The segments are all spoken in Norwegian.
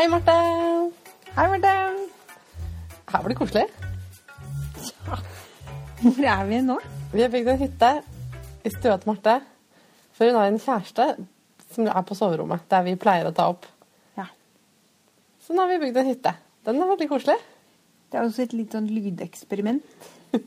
Hei, Marte. Hei, Marte. Her var det koselig. Hvor er vi nå? Vi har bygd en hytte i stua til Marte. For hun har en kjæreste som er på soverommet, der vi pleier å ta opp. Ja. Så nå har vi bygd en hytte. Den er veldig koselig. Det er også et litt sånn lydeksperiment.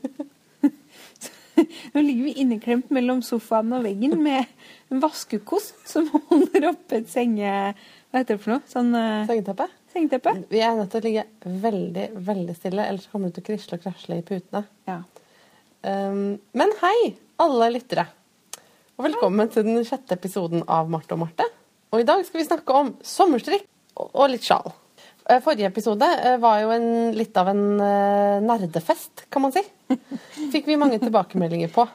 Nå ligger vi inneklemt mellom sofaen og veggen med en vaskekost som holder oppe et senge... Hva heter det for noe? Sånn uh, Sengeteppe. sengeteppe? Vi er nødt til å ligge veldig, veldig stille, ellers kommer du til å krisle og krasle i putene. Ja. Um, men hei, alle lyttere. Og velkommen til den sjette episoden av Marte og Marte. Og i dag skal vi snakke om sommerstrikk og, litt sjal. Eh, Forrige episode eh, var jo en, litt av en nerdefest, kan man si. Fikk vi mange tilbakemeldinger på.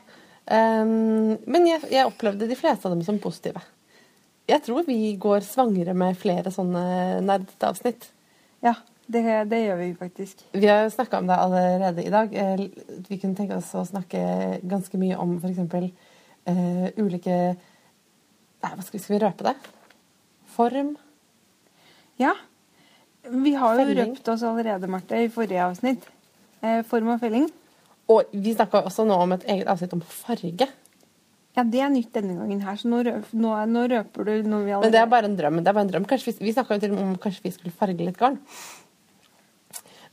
Um, men jeg, jeg opplevde de fleste av dem som positive. Jeg tror vi går svangere med flere sånne nerdete avsnitt. Ja, det, det gjør vi faktisk. Vi har jo snakka om det allerede i dag. Eh, Vi kunne tenke oss å snakke ganske mye om f.eks. Uh, ulike Nei, hva skal vi, skal vi røpe det? Form. Ja. Vi har jo Felling. røpt oss allerede, Marte, i forrige avsnitt. Uh, form og felling. Og vi snakka også nå om et eget avsnitt om farge. Ja, det er nytt denne gangen her, så nå, røp, nå, nå røper du noe vi allerede Men det er bare en drøm. det er bare en drøm. Kanskje vi vi snakka jo til og med om kanskje vi skulle farge litt garn.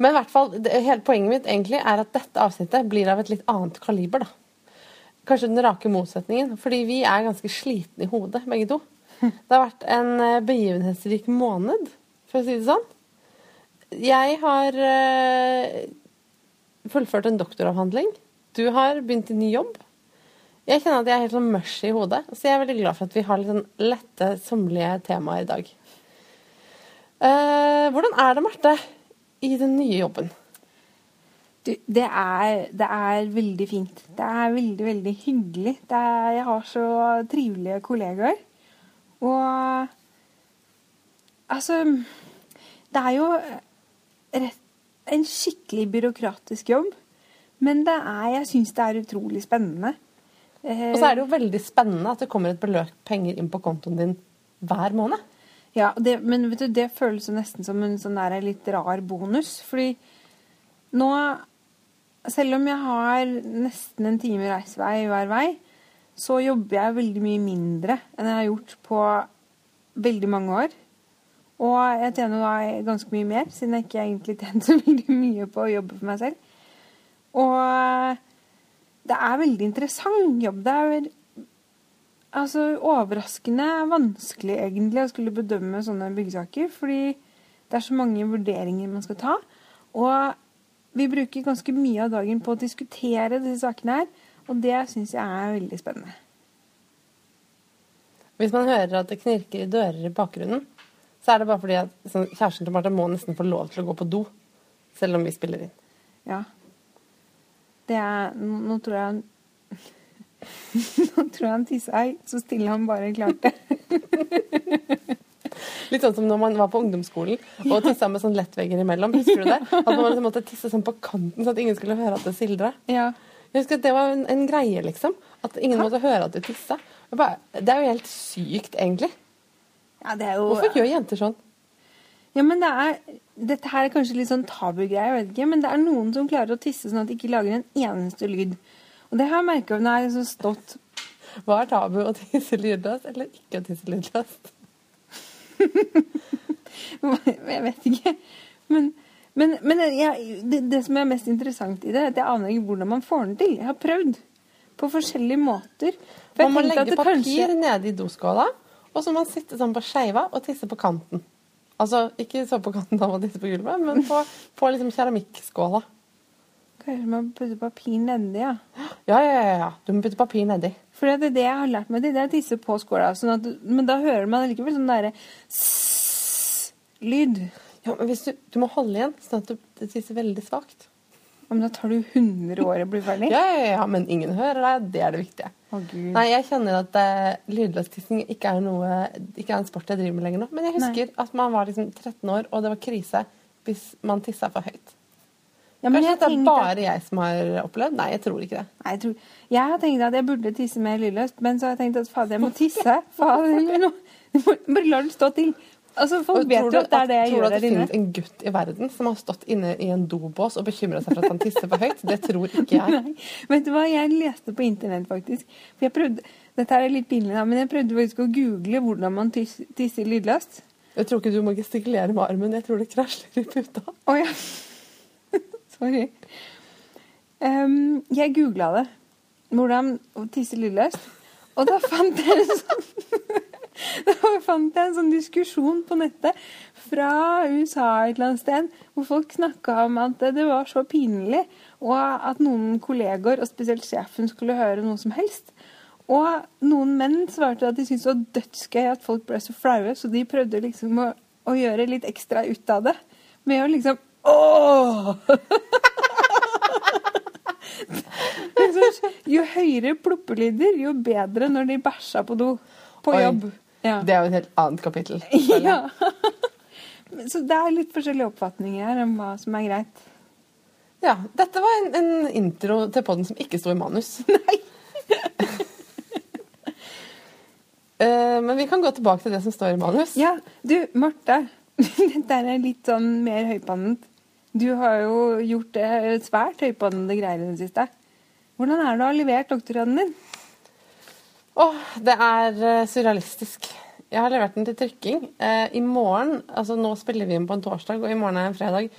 Men i hvert fall, det, hele poenget mitt egentlig er at dette avsnittet blir av et litt annet kaliber. da. Kanskje den rake motsetningen. Fordi vi er ganske slitne i hodet, begge to. Det har vært en eh, begivenhetsrik måned, for å si det sånn. Jeg har eh, fullført en doktoravhandling. Du har begynt i ny jobb. Jeg kjenner at jeg er helt sånn mørs i hodet, så jeg er veldig glad for at vi har litt sånn lette, sommerlige temaer i dag. Eh, hvordan er det, Marte, i den nye jobben? Du, det, er, det er veldig fint. Det er veldig, veldig hyggelig. Er, jeg har så trivelige kollegaer. Og altså Det er jo rett, en skikkelig byråkratisk jobb. Men det er, jeg syns det er utrolig spennende. Eh, Og så er det jo veldig spennende at det kommer et beløp penger inn på kontoen din hver måned. Ja, det, men vet du, det føles nesten som en sånn der litt rar bonus. Fordi nå, selv om jeg har nesten en time reisevei hver vei, så jobber jeg veldig mye mindre enn jeg har gjort på veldig mange år. Og jeg tjener da ganske mye mer, siden jeg ikke egentlig tjener så veldig mye på å jobbe for meg selv. Og det er veldig interessant jobb. Det er altså, overraskende vanskelig egentlig å skulle bedømme sånne byggesaker, fordi det er så mange vurderinger man skal ta. Og vi bruker ganske mye av dagen på å diskutere disse sakene her, og det syns jeg er veldig spennende. Hvis man hører at det knirker i dører i bakgrunnen, så er det bare fordi at sånn, kjæresten til Marta må nesten få lov til å gå på do, selv om vi spiller inn. Ja. Det er Nå, tror jeg han Nå tror jeg han tissa så stille han bare klarte. Litt sånn som når man var på ungdomsskolen og tissa med sånn lettvegger imellom. Husker du det? At man liksom måtte tisse sånn på kanten, så at ingen skulle høre at det sildra. Ja. Jeg husker at Det var en, en greie, liksom. At ingen måtte høre at du tissa. Det er jo helt sykt, egentlig. ja, det er jo Hvorfor gjør jenter sånn? Ja, men det er Dette her er kanskje litt sånn tabugreie, jeg vet ikke, men det er noen som klarer å tisse sånn at de ikke lager en eneste lyd. Og det har jeg merka når jeg har liksom stått Hva er tabu? Å tisse lydløst eller ikke å tisse lydløst? Jeg vet ikke. Men, men, men jeg, det, det som er mest interessant i det, er at jeg aner ikke hvordan man får den til. Jeg har prøvd på forskjellige måter. For Man må tenkte legge papir kanskje- nede i doskåla, og så må man sitte sånn på skeiva og tisse på kanten. Altså ikke så på kanten av å tisse på gulvet, men på, på liksom keramikkskåla. Kanskje man putter papir nedi, ja. Ja, ja, ja, ja. Du må putte papir nedi. For det er det jeg har lært meg det er å tisse på skåla. Sånn at, men da hører man likevel sånn derre lyd. Ja, men hvis du, du må holde igjen, sånn at du, tisser veldig svakt. Men da tar det jo 100 år å bli ferdig. Ja, ja, ja, men ingen hører deg. Det er det viktige. Å, Gud. Nei, jeg kjenner at uh, lydløs tissing ikke er, noe, ikke er en sport jeg driver med lenger nå. Men jeg husker at man var liksom 13 år, og det var krise hvis man tissa for høyt. Ja, men Kanskje det er bare jeg som har opplevd? Nei, jeg tror ikke det. Nei, jeg, tror, jeg har tenkt at jeg burde tisse mer lydløst, men så har jeg tenkt at fader, jeg må tisse. Fader, nå- bare la det stå til. Altså, folk vet jo at det er det jeg tror du at det finnes en gutt i verden som har stått inne i en dobås og bekymra seg for at han tisser for høyt? Det tror ikke jeg. Nei. Vet du hva, jeg leste på internett faktisk. For jeg prøvde, dette er litt pinlig, men jeg prøvde faktisk å google hvordan man tisser lydløst. Jeg tror ikke du må gestikulere med armen. Jeg tror det krasjer i puta. Oh, ja. Sorry. Um, jeg googla det. Hvordan tisse lydløst. Og da fant jeg en sånn Da fant jeg en sånn diskusjon på nettet fra USA et eller annet sted, hvor folk snakka om at det var så pinlig, og at noen kollegaer, og spesielt sjefen, skulle høre noe som helst. Og noen menn svarte at de syntes det var dødsgøy at folk ble så flaue, så de prøvde liksom å, å gjøre litt ekstra ut av det. Med å liksom Åh! liksom, jo høyere ploppelyder, jo bedre når de bæsja på do. På Oi. Ja. Det er jo et helt annet kapittel. ja. Så det er litt forskjellige oppfatninger her om hva som er greit. Ja, dette var en, en intro til podden som ikke sto i manus. Nei. Eh, men vi kan gå tilbake til det som står i manus. Ja, du, Marte. Dette er litt sånn mer høypannet. Du har jo gjort det svært høypannede greier i det siste. Hvordan er det å ha levert doktorgraden din? Åh, det er eh, surrealistisk. Jeg har levert den til trykking. Eh, I morgen, altså nå spiller vi inn på en torsdag, og i morgen er en fredag.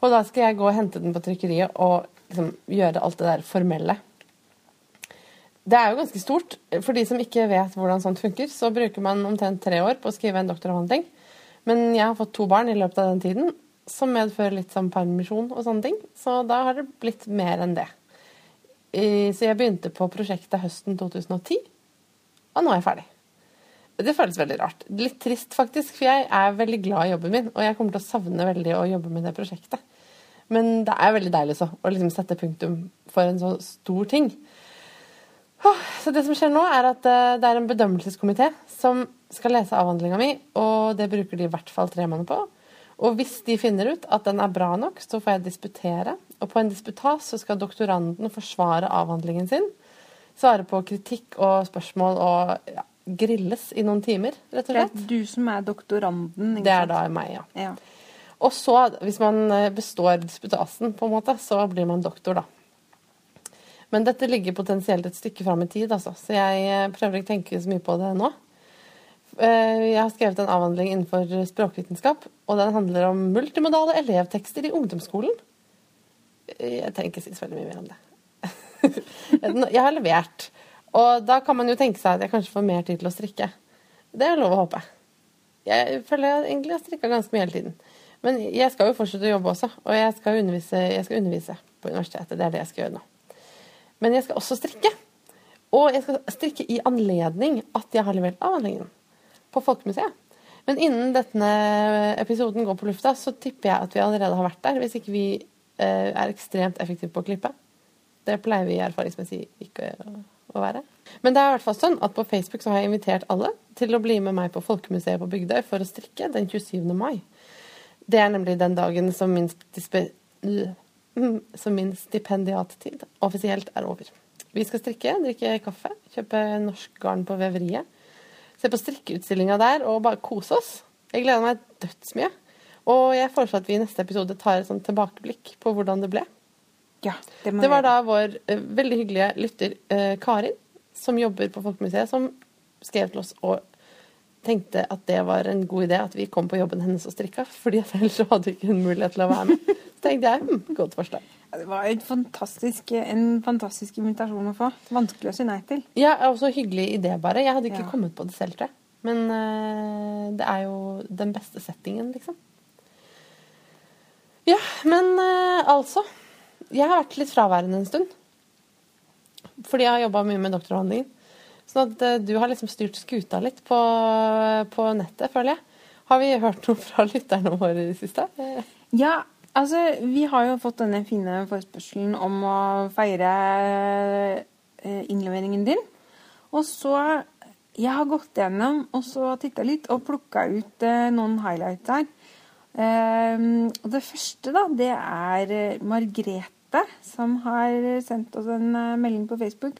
Og da skal jeg gå og hente den på trykkeriet og liksom gjøre alt det der formelle. Det er jo ganske stort. For de som ikke vet hvordan sånt funker, så bruker man omtrent tre år på å skrive en doktoravhandling. Men jeg har fått to barn i løpet av den tiden, som medfører litt sånn permisjon og sånne ting. Så da har det blitt mer enn det. I- Så jeg begynte på prosjektet høsten 2010, og nå er jeg ferdig. Det føles veldig rart. Litt trist, faktisk, for jeg er veldig glad i jobben min, og jeg kommer til å savne veldig å jobbe med det prosjektet. Men det er veldig deilig så, å liksom sette punktum for en så stor ting. Så det som skjer nå, er at eh, det er en bedømmelseskomité som skal lese avhandlinga mi, og det bruker de i hvert fall tre måneder på. Og hvis de finner ut at den er bra nok, så får jeg disputere. Og på en disputas så skal doktoranden forsvare avhandlingen sin. Svare på kritikk og spørsmål og ja, grilles i noen timer, rett og slett. Det er du som er doktoranden. Det er da meg, ja. Ja. Og så, hvis man eh, består disputasen, på en måte, så blir man doktor, da. Men dette ligger potensielt et stykke fram i tid, altså. Så jeg eh, prøver ikke å tenke så mye på det nå. Eh, Jeg har skrevet en avhandling innenfor språkvitenskap, og den handler om multimodale elevtekster i ungdomsskolen. Jeg trenger ikke si så veldig mye mer om det. Jeg har levert. Og da kan man jo tenke seg at jeg kanskje får mer tid til å strikke. Det er lov å håpe. Jeg føler jeg egentlig har strikka ganske mye hele tiden. Men jeg skal jo fortsette å jobbe også, og jeg skal undervise, jeg skal undervise på universitetet. Det er det jeg skal gjøre nå. Men jeg skal også strikke. Og jeg skal strikke i anledning at jeg har levert avhandlingen på Folkemuseet. Men innen denne episoden går på lufta, så tipper jeg at vi allerede har vært der. Hvis ikke vi eh, er ekstremt effektive på å klippe. Det pleier vi erfaringsmessig ikke å, være. Men det er i hvert fall sånn at på Facebook så har jeg invitert alle til å bli med meg på Folkemuseet på Bygdøy for å strikke den 27. mai. Det er nemlig den dagen som min, som min stipendiattid offisielt er over. Vi skal strikke, drikke kaffe, kjøpe norsk garn på veveriet. Se på strikkeutstillinga der og bare kose oss. Jeg gleder meg dødsmye. Og jeg foreslår at vi i neste episode tar et sånt tilbakeblikk på hvordan det ble. Ja, det må Det var da vår uh, veldig hyggelige lytter uh, Karin, som jobber på Folkemuseet, som skrev til oss og tenkte at det var en god idé at vi kom på jobben hennes og strikka, fordi ellers hadde vi ikke en mulighet til å være med. Så tenkte jeg hm, godt forslag. Ja, Det var et fantastisk, en fantastisk invitasjon å få. Vanskelig å si nei til. Ja, også hyggelig idé, bare. Jeg hadde ikke Ja. kommet på det selv, tror jeg. Men uh, det er jo den beste settingen, liksom. Ja, men altså Jeg har vært litt fraværende en stund. Fordi jeg har jobba mye med doktoravhandlingen. Sånn at eh, du har liksom styrt skuta litt på, på nettet, føler jeg. Har vi hørt noe fra lytterne våre i det siste? Ja, altså, vi har jo fått denne fine forespørselen om å feire eh, innleveringen din. Og så Jeg har gått gjennom og så titta litt og plukka ut eh, noen highlights her. Og det første, da, det er eh, Margrete som har sendt oss en eh, melding på Facebook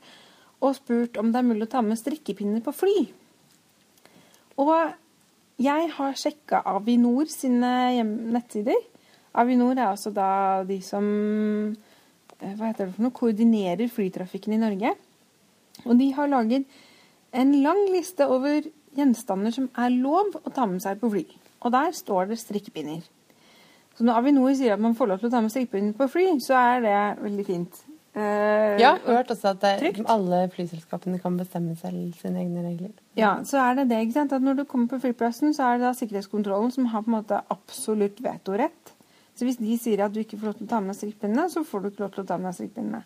og spurt om det er mulig å ta med strikkepinner på fly. Og jeg har sjekka Avinor sine nettsider. Avinor er altså da de som eh, hva heter det for noe, koordinerer flytrafikken i Norge. Og de har laget en lang liste over gjenstander som er lov å ta med seg på fly. Og der står det strikkepinner. Så når Avinor sier at man får lov til å ta med strikkepinner på fly, så er det veldig fint. Eh, Jeg har hørt også at det, alle flyselskapene kan bestemme selv sine egne regler. Ja, så er det det, ikke sant? At når du kommer på flyplassen, så er det da sikkerhetskontrollen som har på en måte absolutt vetorett. Så hvis de sier at du ikke får lov til å ta med deg strikkpinnene, så får du ikke lov til å ta med deg strikkpinnene.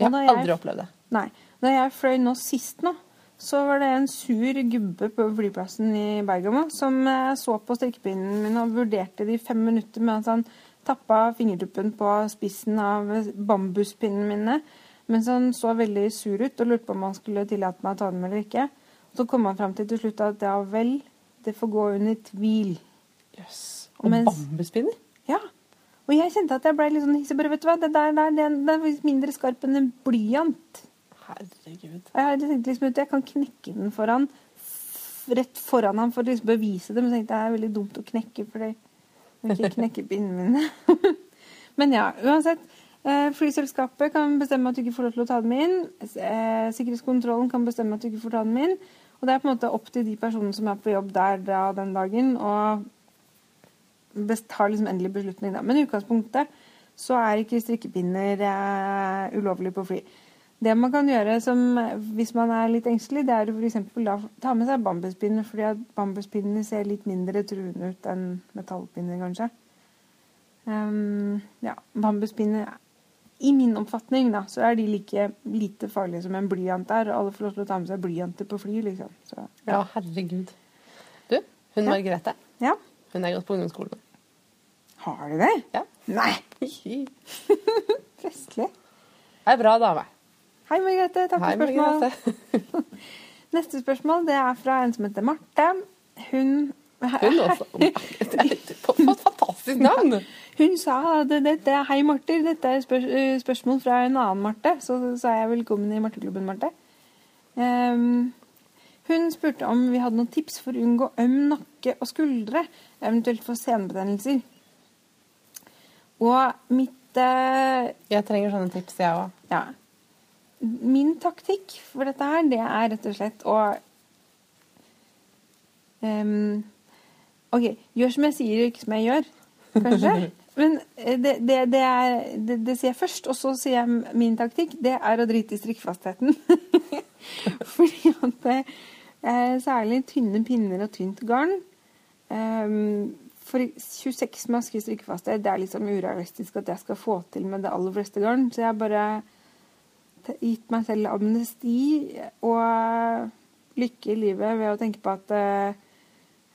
Jeg har aldri opplevd det. Nei. Da jeg fløy nå sist nå, så var det en sur gubbe på flyplassen i Bergamo som eh, så på strikkepinnen min og vurderte det i fem minutter mens han tappa fingertuppen på spissen av bambuspinnene mine. Mens han så veldig sur ut og lurte på om han skulle tillate meg å ta dem eller ikke. Så kom han fram til til slutt at ja vel, det får gå under tvil. Jøss. Og Mens- bambuspinner? Ja. Og jeg kjente at jeg ble litt sånn hissig. Bare, vet du hva, det der, der det er mindre skarp enn en blyant. Herregud. Jeg liksom jeg kan knekke den foran, rett foran han for å liksom bevise det, men så tenkte jeg det er veldig dumt å knekke, for det vil ikke knekke pinnene mine. men ja, uansett. eh, Flyselskapet kan bestemme at du ikke får lov til å ta dem inn. Eh, Sikkerhetskontrollen kan bestemme at du ikke får ta dem inn. Og det er på en måte opp til de personene som er på jobb der da, den dagen, og tar liksom endelig beslutning. Da. Men i utgangspunktet så er ikke strikkepinner eh, ulovlig på fly. Det man kan gjøre som, hvis man er litt engstelig, det er å f.eks. ta med seg bambuspinner, fordi at bambuspinnene ser litt mindre truende ut enn metallpinner, kanskje. Um, ja, bambuspinner I min oppfatning da, så er de like lite farlige som en blyant er. Alle får lov til å ta med seg blyanter på fly, liksom. Så, Ja, herregud. Du, hun Ja. Margrethe, ja. hun er gått på ungdomsskolen. Har de det? Ja. Nei! Festlig. er bra dame. Hei, Margrethe. Takk Hei, for spørsmål. Neste spørsmål det er fra en som heter Marte. Hun Hun også. Det er et fantastisk navn. Hun sa at dette er Hei, Marte. Dette er spør eh, spørsmål fra en annen Marte. Så sa jeg velkommen i Marteklubben, Marte. Um, hun spurte om vi hadde noen tips for å unngå øm nakke og skuldre, eventuelt for senebetennelser. Og mitt uh... Jeg trenger sånne tips, jeg òg. Ja. Min taktikk for dette her, det er rett og slett å um, OK, gjør som jeg sier, ikke som jeg gjør, kanskje. Men eh, det, det, det, er, det, sier jeg først, og så sier jeg min taktikk. Det er å drite i strikkfastheten. Fordi at eh, særlig tynne pinner og tynt garn um, For 26 masker strikkefasthet, det er liksom urealistisk at jeg skal få til med det aller fleste garn. Så jeg bare gitt meg selv amnesti og lykke i livet ved å tenke på at eh,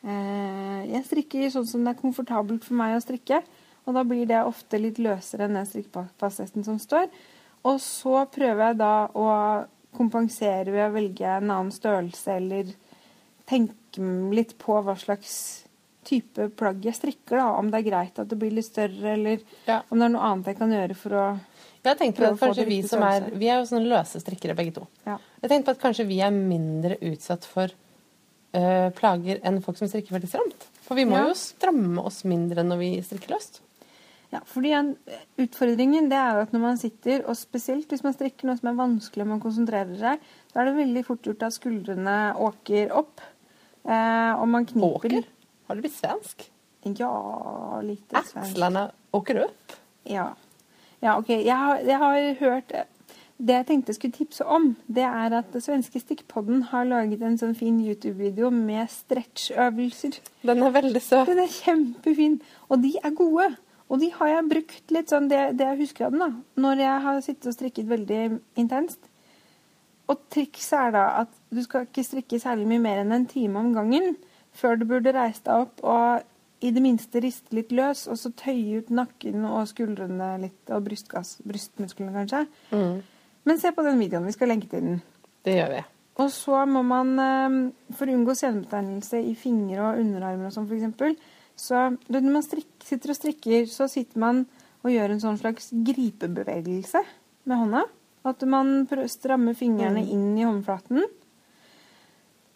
eh, jeg strikker sånn som det er komfortabelt for meg å strikke. Og da blir det ofte litt løsere enn den strikkefastheten som står. Og så prøver jeg da å kompensere ved å velge en annen størrelse eller tenke litt på hva slags type plagg jeg strikker. da, Om det er greit at det blir litt større, eller Ja. om det er noe annet jeg kan gjøre for å Jeg tenkte på at kanskje vi som er. Vi er jo sånne løse strikkere begge to. ja. Jeg tenkte på at kanskje vi er mindre utsatt for eh, plager enn folk som strikker veldig stramt. For vi må Ja. jo stramme oss mindre når vi strikker løst. Ja, fordi en, Utfordringen det er jo at når man sitter, og spesielt hvis man strikker noe som er vanskelig og man konsentrerer seg, så er det veldig fort gjort at skuldrene åker opp. Eh, og man kniper Åker? Har det blitt svensk? Ja, lite svensk. Akslene åker opp. Ja. Ja, OK. Jeg har, jeg har hørt Det jeg tenkte jeg skulle tipse om, det er at svenske Stikkpodden har laget en sånn fin YouTube-video med stretchøvelser. Den er veldig søt. Den er kjempefin, og de er gode. Og de har jeg brukt litt sånn det, det jeg husker av den, da. Når jeg har sittet og strikket veldig intenst. Og trikset er da at du skal ikke strikke særlig mye mer enn en time om gangen før du burde reise deg opp og i det minste riste litt løs, og så tøye ut nakken og skuldrene litt, og brystmusklene kanskje. Mm, Men se på den videoen. Vi skal lenke til den. det gjør vi. Og så må man, eh, for å unngå senebetennelse i fingre og underarmer og sånn f.eks., så når man strik, sitter og strikker, så sitter man og gjør en sånn slags gripebevegelse med hånda. At man strammer fingrene Mm. inn i håndflaten.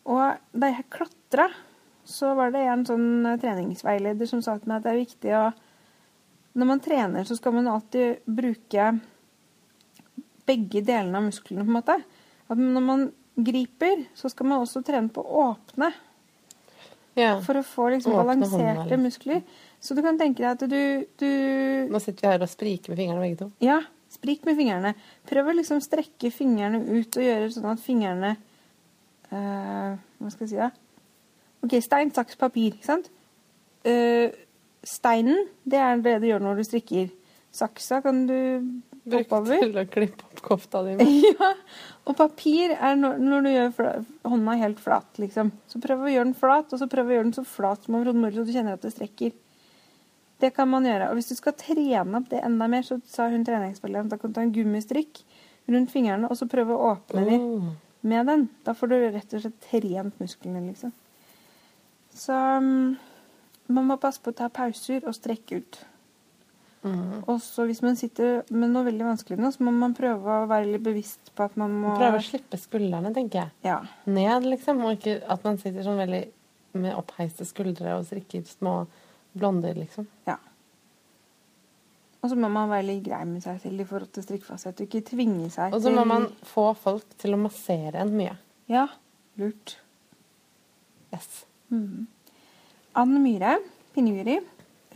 Og da jeg klatra, så var det en sånn eh, treningsveileder som sa til meg at det er viktig å Når man trener, så skal man alltid bruke begge delene av musklene, på en måte. At når man griper, så skal man også trene på å åpne. Ja. For å få liksom balanserte muskler. Så du kan tenke deg at du, du Nå sitter vi her og spriker med fingrene begge to. Ja, sprik med fingrene. Prøv å liksom strekke fingrene ut og gjøre sånn at fingrene eh, Hva skal jeg si da? OK, stein, saks, papir. Ikke sant? Uh, steinen, det er det du gjør når du strikker. Saksa kan du hoppe over. til å klippe opp kofta di med. Ja, og papir er når, når du gjør hånda helt flat, liksom. Så prøv å gjøre den flat, og så prøv å gjøre den så flat som overhodet mulig, så du kjenner at det strekker. Det kan man gjøre. Og hvis du skal trene opp det enda mer, så sa hun treningsspilleren da kan du ta en gummistrikk rundt fingrene, og så prøve å åpne oh. dem med den. Da får du rett og slett trent musklene, liksom. Så mm, man må passe på å ta pauser og strekke ut. Mm. Og så hvis man sitter med noe veldig vanskelig nå, så må man prøve å være litt bevisst på at man må Prøve å slippe skuldrene, tenker jeg. Ja. Ned, liksom. Og ikke at man sitter sånn veldig med oppheiste skuldre og strikker små blonder, liksom. ja. Og så må man være litt grei med seg selv i forhold til strikkfasthet, og ikke tvinge seg Og så må man få folk til å massere en mye. Ja, lurt. Yes. Anne Myhre, Pinneguri,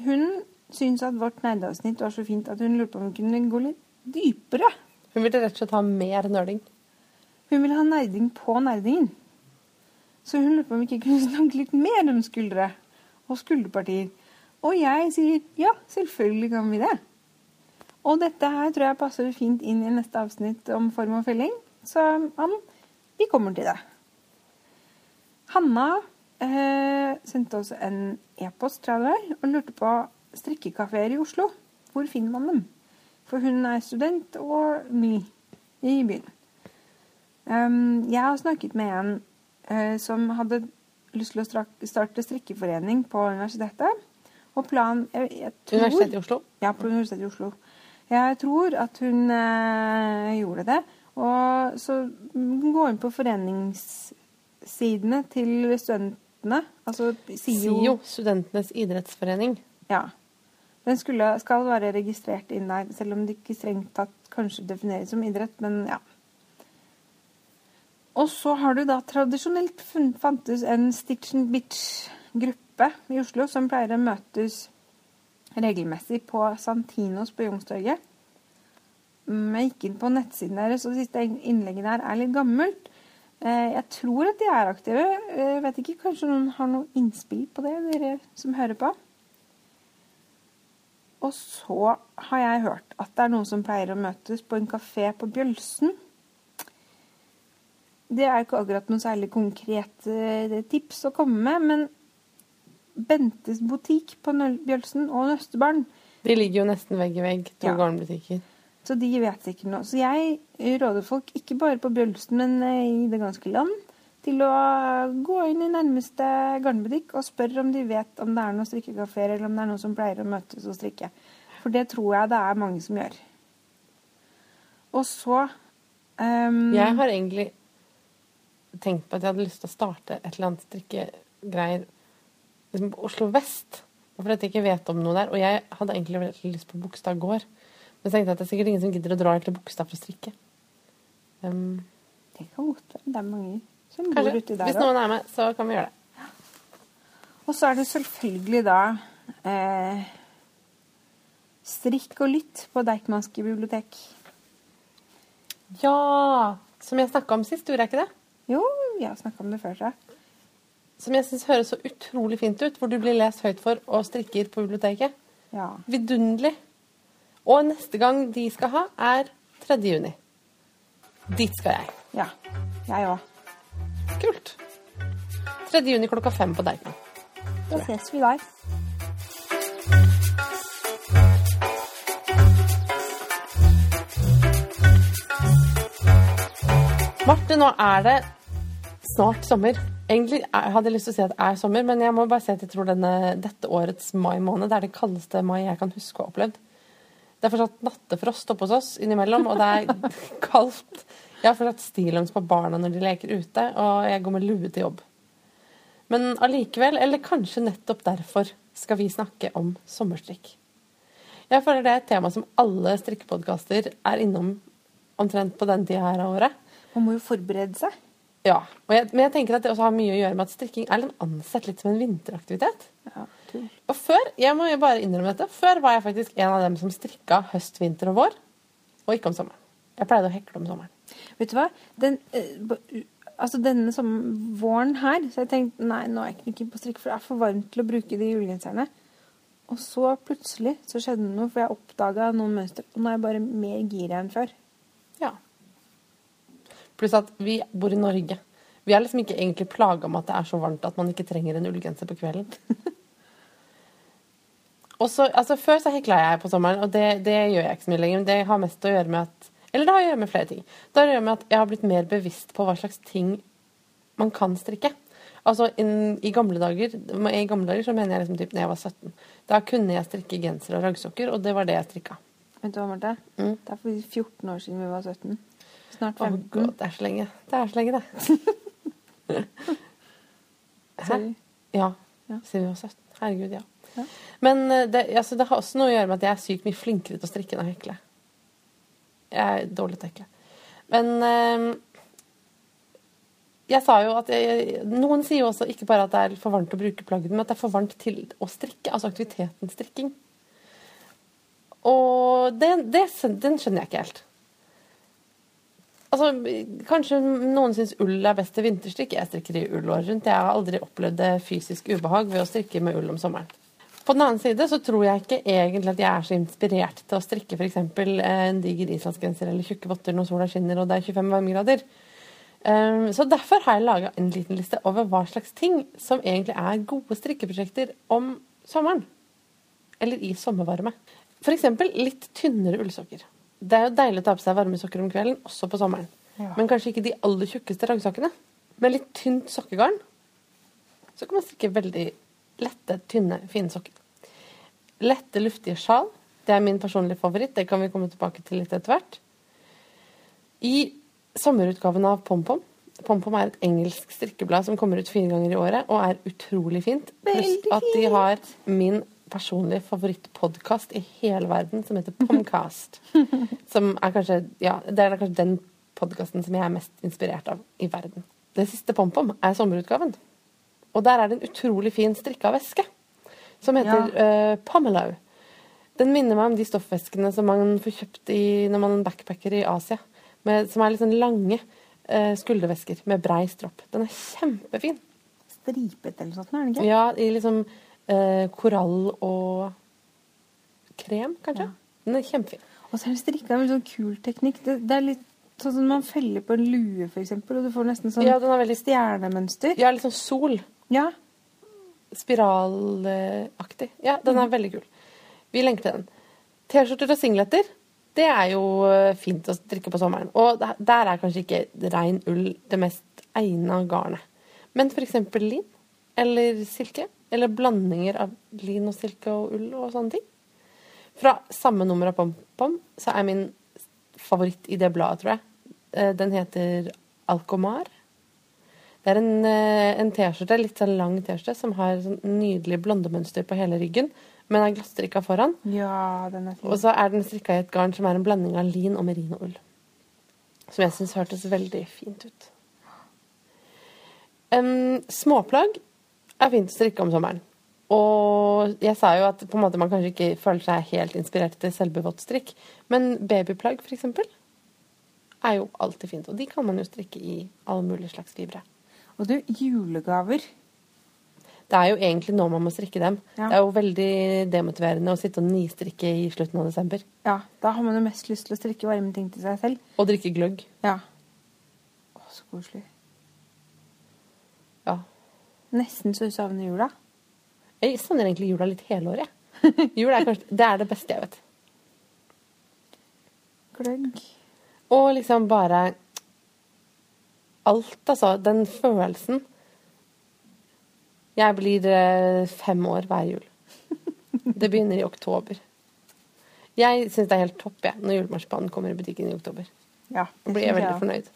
hun syns at vårt nerdeavsnitt var så fint at hun lurte på om hun kunne gå litt dypere. Hun ville rett og slett ha mer nerding. Hun ville ha nerding på nerdingen. Så hun lurte på om vi ikke kunne snakke litt mer om skuldre og skulderpartier. Og jeg sier ja, selvfølgelig kan vi det. Og dette her tror jeg passer fint inn i neste avsnitt om form og felling. Så Ann, vi kommer til det. Hanna eh, sendte oss en e-post, tror jeg det var, og lurte på strikkekafeer i Oslo. Hvor finner man dem? For hun er student og ny i byen. Um, jeg har snakket med en uh, som hadde lyst til å starte strikkeforening på universitetet. Og planen jeg, jeg tror, Universitetet i Oslo. Ja, på Universitetet i Oslo. Jeg tror at hun uh, gjorde det. Og så gå inn på foreningssidene til studentene. Altså SIO. SIO, Studentenes idrettsforening. Ja. Den skulle, skal være registrert inn der, selv om det ikke strengt tatt kanskje defineres som idrett, men ja. Og så har du da tradisjonelt fantes en Stitch and Bitch-gruppe i Oslo som pleier å møtes regelmessig på Santinos på Youngstorget. Jeg gikk inn på nettsiden deres, og det siste innlegget der er litt gammelt. Eh, Jeg tror at de er aktive. Jeg vet ikke, Kanskje noen har noe innspill på det, dere som hører på? Og så har jeg hørt at det er noen som pleier å møtes på en kafé på Bjølsen. Det er ikke akkurat noen særlig konkret eh, tips å komme med, men Bentes butikk på Bjølsen og Nøstebarn, De ligger jo nesten vegg i vegg, to Ja. garnbutikker. Så de vet ikke noe. Så jeg råder folk, ikke bare på Bjølsen, men eh, i det ganske land, til å gå inn i nærmeste garnbutikk og spørre om de vet om det er noen strikkekafeer, eller om det er noen som pleier å møtes og strikke. For det tror jeg det er mange som gjør. Og så um, Jeg har egentlig tenkt på at jeg hadde lyst til å starte et eller annet strikkegreier liksom på Oslo vest. Fordi jeg ikke vet om noe der. Og jeg hadde egentlig lyst på Bogstad gård. Men så tenkte jeg at det er sikkert ingen som gidder å dra helt til Bogstad for å strikke. Um, Det kan godt være. Det er mange som bor kanskje. uti der Hvis noen er med, så kan vi gjøre det. Og så er det selvfølgelig da eh, strikk og lytt på Deichmanske bibliotek. Ja! Som jeg snakka om sist, gjorde jeg ikke det? Jo, vi har snakka om det før, Så. Som jeg syns høres så utrolig fint ut, hvor du blir lest høyt for og strikker på biblioteket. Ja. Vidunderlig. Og neste gang de skal ha, er 3. juni. Dit skal jeg. ja. Jeg òg. Kult. 3. juni klokka fem på Deichman. Da ses vi der. Marte, nå er det snart sommer. Egentlig hadde jeg lyst til å si at det er sommer, men jeg må bare si at jeg tror denne, dette årets mai måned det er det kaldeste mai jeg kan huske å ha opplevd. Det er fortsatt nattefrost oppe hos oss innimellom, og det er kaldt. Jeg har fortsatt stillongs på barna når de leker ute, og jeg går med lue til jobb. Men allikevel, eller kanskje nettopp derfor, skal vi snakke om sommerstrikk. Jeg føler det er et tema som alle strikkepodkaster er innom omtrent på den tida her av året. Man må jo forberede seg. Ja, jeg, Men jeg tenker at det også har mye å gjøre med at strikking er litt ansett litt som en vinteraktivitet. Ja, tull. Og før jeg må jo bare innrømme dette, før var jeg faktisk en av dem som strikka høst, vinter og vår, og ikke om sommeren. Jeg pleide å hekle om sommeren. Vet du hva? Den, eh, altså denne som, våren her, så jeg tenkte nei, nå er jeg ikke keen på strikk, for det er for varmt til å bruke de julegenserne. Og så plutselig så skjedde det noe, for jeg oppdaga noen mønster, og nå er jeg bare mer gira enn før. Ja. Pluss at vi bor i Norge. Vi er liksom ikke egentlig plaga med at det er så varmt at man ikke trenger en ullgenser på kvelden. og så, altså Før så hekla jeg på sommeren, og det, det gjør jeg ikke så mye lenger. Men det har mest å gjøre med at Eller det har å gjøre med flere ting. Det har å gjøre med at jeg har blitt mer bevisst på hva slags ting man kan strikke. Altså in, I gamle dager i gamle dager så mener jeg liksom typ når jeg var 17. Da kunne jeg strikke genser og raggsokker, og det var det jeg strikka. Vet du hva, Marte? Mm. Det er for 14 år siden vi var 17. Snart 15. Oh God, det er så lenge. Det er så lenge, det. Hæ? Sorry. Ja. Ja. Siden vi var 17. Herregud, ja. Men eh, det, altså, det har også noe å gjøre med at jeg er sykt mye flinkere til å strikke enn å hekle. Jeg er dårlig til å hekle. Men eh, jeg sa jo at jeg, Noen sier jo også ikke bare at det er for varmt å bruke plaggene, men at det er for varmt til å strikke. Altså aktiviteten strikking. Og det, det, den skjønner jeg ikke helt. Altså, Kanskje noen syns ull er best til vinterstrikk. Jeg strikker i ull året rundt. Jeg har aldri opplevd det fysisk ubehag ved å strikke med ull om sommeren. På den annen side så tror jeg ikke egentlig at jeg er så inspirert til å strikke f.eks. en diger islandsgenser eller tjukke votter når sola skinner og det er 25 varmegrader. Um, så derfor har jeg laga en liten liste over hva slags ting som egentlig er gode strikkeprosjekter om sommeren. Eller i sommervarme. F.eks. litt tynnere ullsokker. Det er jo deilig å ta på seg varme sokker om kvelden, også på sommeren. Ja. Men kanskje ikke de aller tjukkeste raggsokkene. Med litt tynt sokkegarn så kan man strikke veldig lette, tynne, fine sokker. Lette, luftige sjal. Det er min personlige favoritt. Det kan vi komme tilbake til litt etter hvert. I sommerutgaven av PomPom PomPom er et engelsk strikkeblad som kommer ut fire ganger i året og er utrolig fint. Pluss at de har min personlige favorittpodkast i hele verden, som heter Pomcast. som er kanskje Ja, det er kanskje den podkasten som jeg er mest inspirert av i verden. Det siste PomPom er sommerutgaven. Og der er det en utrolig fin strikka veske som heter eh, Pomelo. Den minner meg om de stoffveskene som man får kjøpt i, når man backpacker i Asia. Med, som er litt sånn lange uh, skuldervesker med brei stropp. Den er kjempefin. Stripet eller noe sånt, er den ikke? Ja, i liksom uh, korall og krem, kanskje. Den er kjempefin. Og så er den strikka med sånn kul teknikk. Det, det er litt sånn som man feller på en lue, eksempel, og du får nesten sånn Ja, den er veldig stjernemønster. Ja, litt sånn sol. Ja. Spiralaktig. Ja, den er veldig kul. Vi lenker til den. T-skjorter og singleter, det er jo eh, fint å strikke på sommeren. Og der- der er kanskje ikke rein ull det mest egna garnet. Men f.eks. lin eller silke, eller blandinger av lin og silke og ull og sånne ting. Fra samme nummer av PomPom så er min favoritt i det bladet, tror jeg. eh, Den heter Alcomar. Det er en, eh, en T-skjorte, litt sånn lang T-skjorte, som har sånn nydelig blondemønster på hele ryggen, men er glasstrikka foran. ja, den er fin. Og så er den strikka i et garn som er en blanding av lin og merinoull. Som jeg syns hørtes veldig fint ut. Um, småplagg er fint å strikke om sommeren. Og jeg sa jo at måte man kanskje ikke føler seg helt inspirert til selvbevått strikk, men babyplagg f.eks. er jo alltid fint. Og de kan man jo strikke i alle mulige slags fibre. Og du, julegaver. Det er jo egentlig nå man må strikke dem. Ja. Det er jo veldig demotiverende å sitte og nistrikke i slutten av desember. Ja, da har man jo mest lyst til å strikke varme ting til seg selv. Og drikke gløgg. Ja. Å, så koselig. Ja. Nesten så du savner jula. Jeg savner egentlig jula litt hele året. Jul er kanskje Det er det beste jeg vet. Gløgg. Og liksom bare Alt, altså. Den følelsen. Jeg blir eh, fem år hver jul. Det begynner i oktober. Jeg syns det er helt topp jeg, når julemarsipanen kommer i butikken i oktober. Ja, Da blir jeg veldig fornøyd.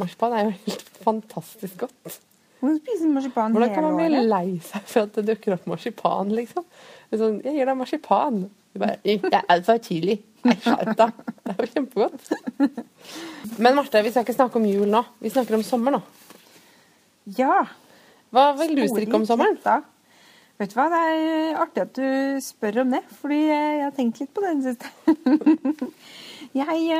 Marsipan er jo helt fantastisk godt. Du kan spise marsipan Hvordan kan man bli året. lei seg for at det dukker opp marsipan, liksom? Sånn, jeg gir deg marsipan. Du bare, det er altfor tidlig. Skjerp deg. Det er jo kjempegodt. Men Marte, vi skal ikke snakke om jul nå. Vi snakker om sommer nå. Ja. Hva vil du strikke om sommeren? Vet du hva, det er artig at du spør om det, fordi jeg har tenkt litt på det i det siste. jeg,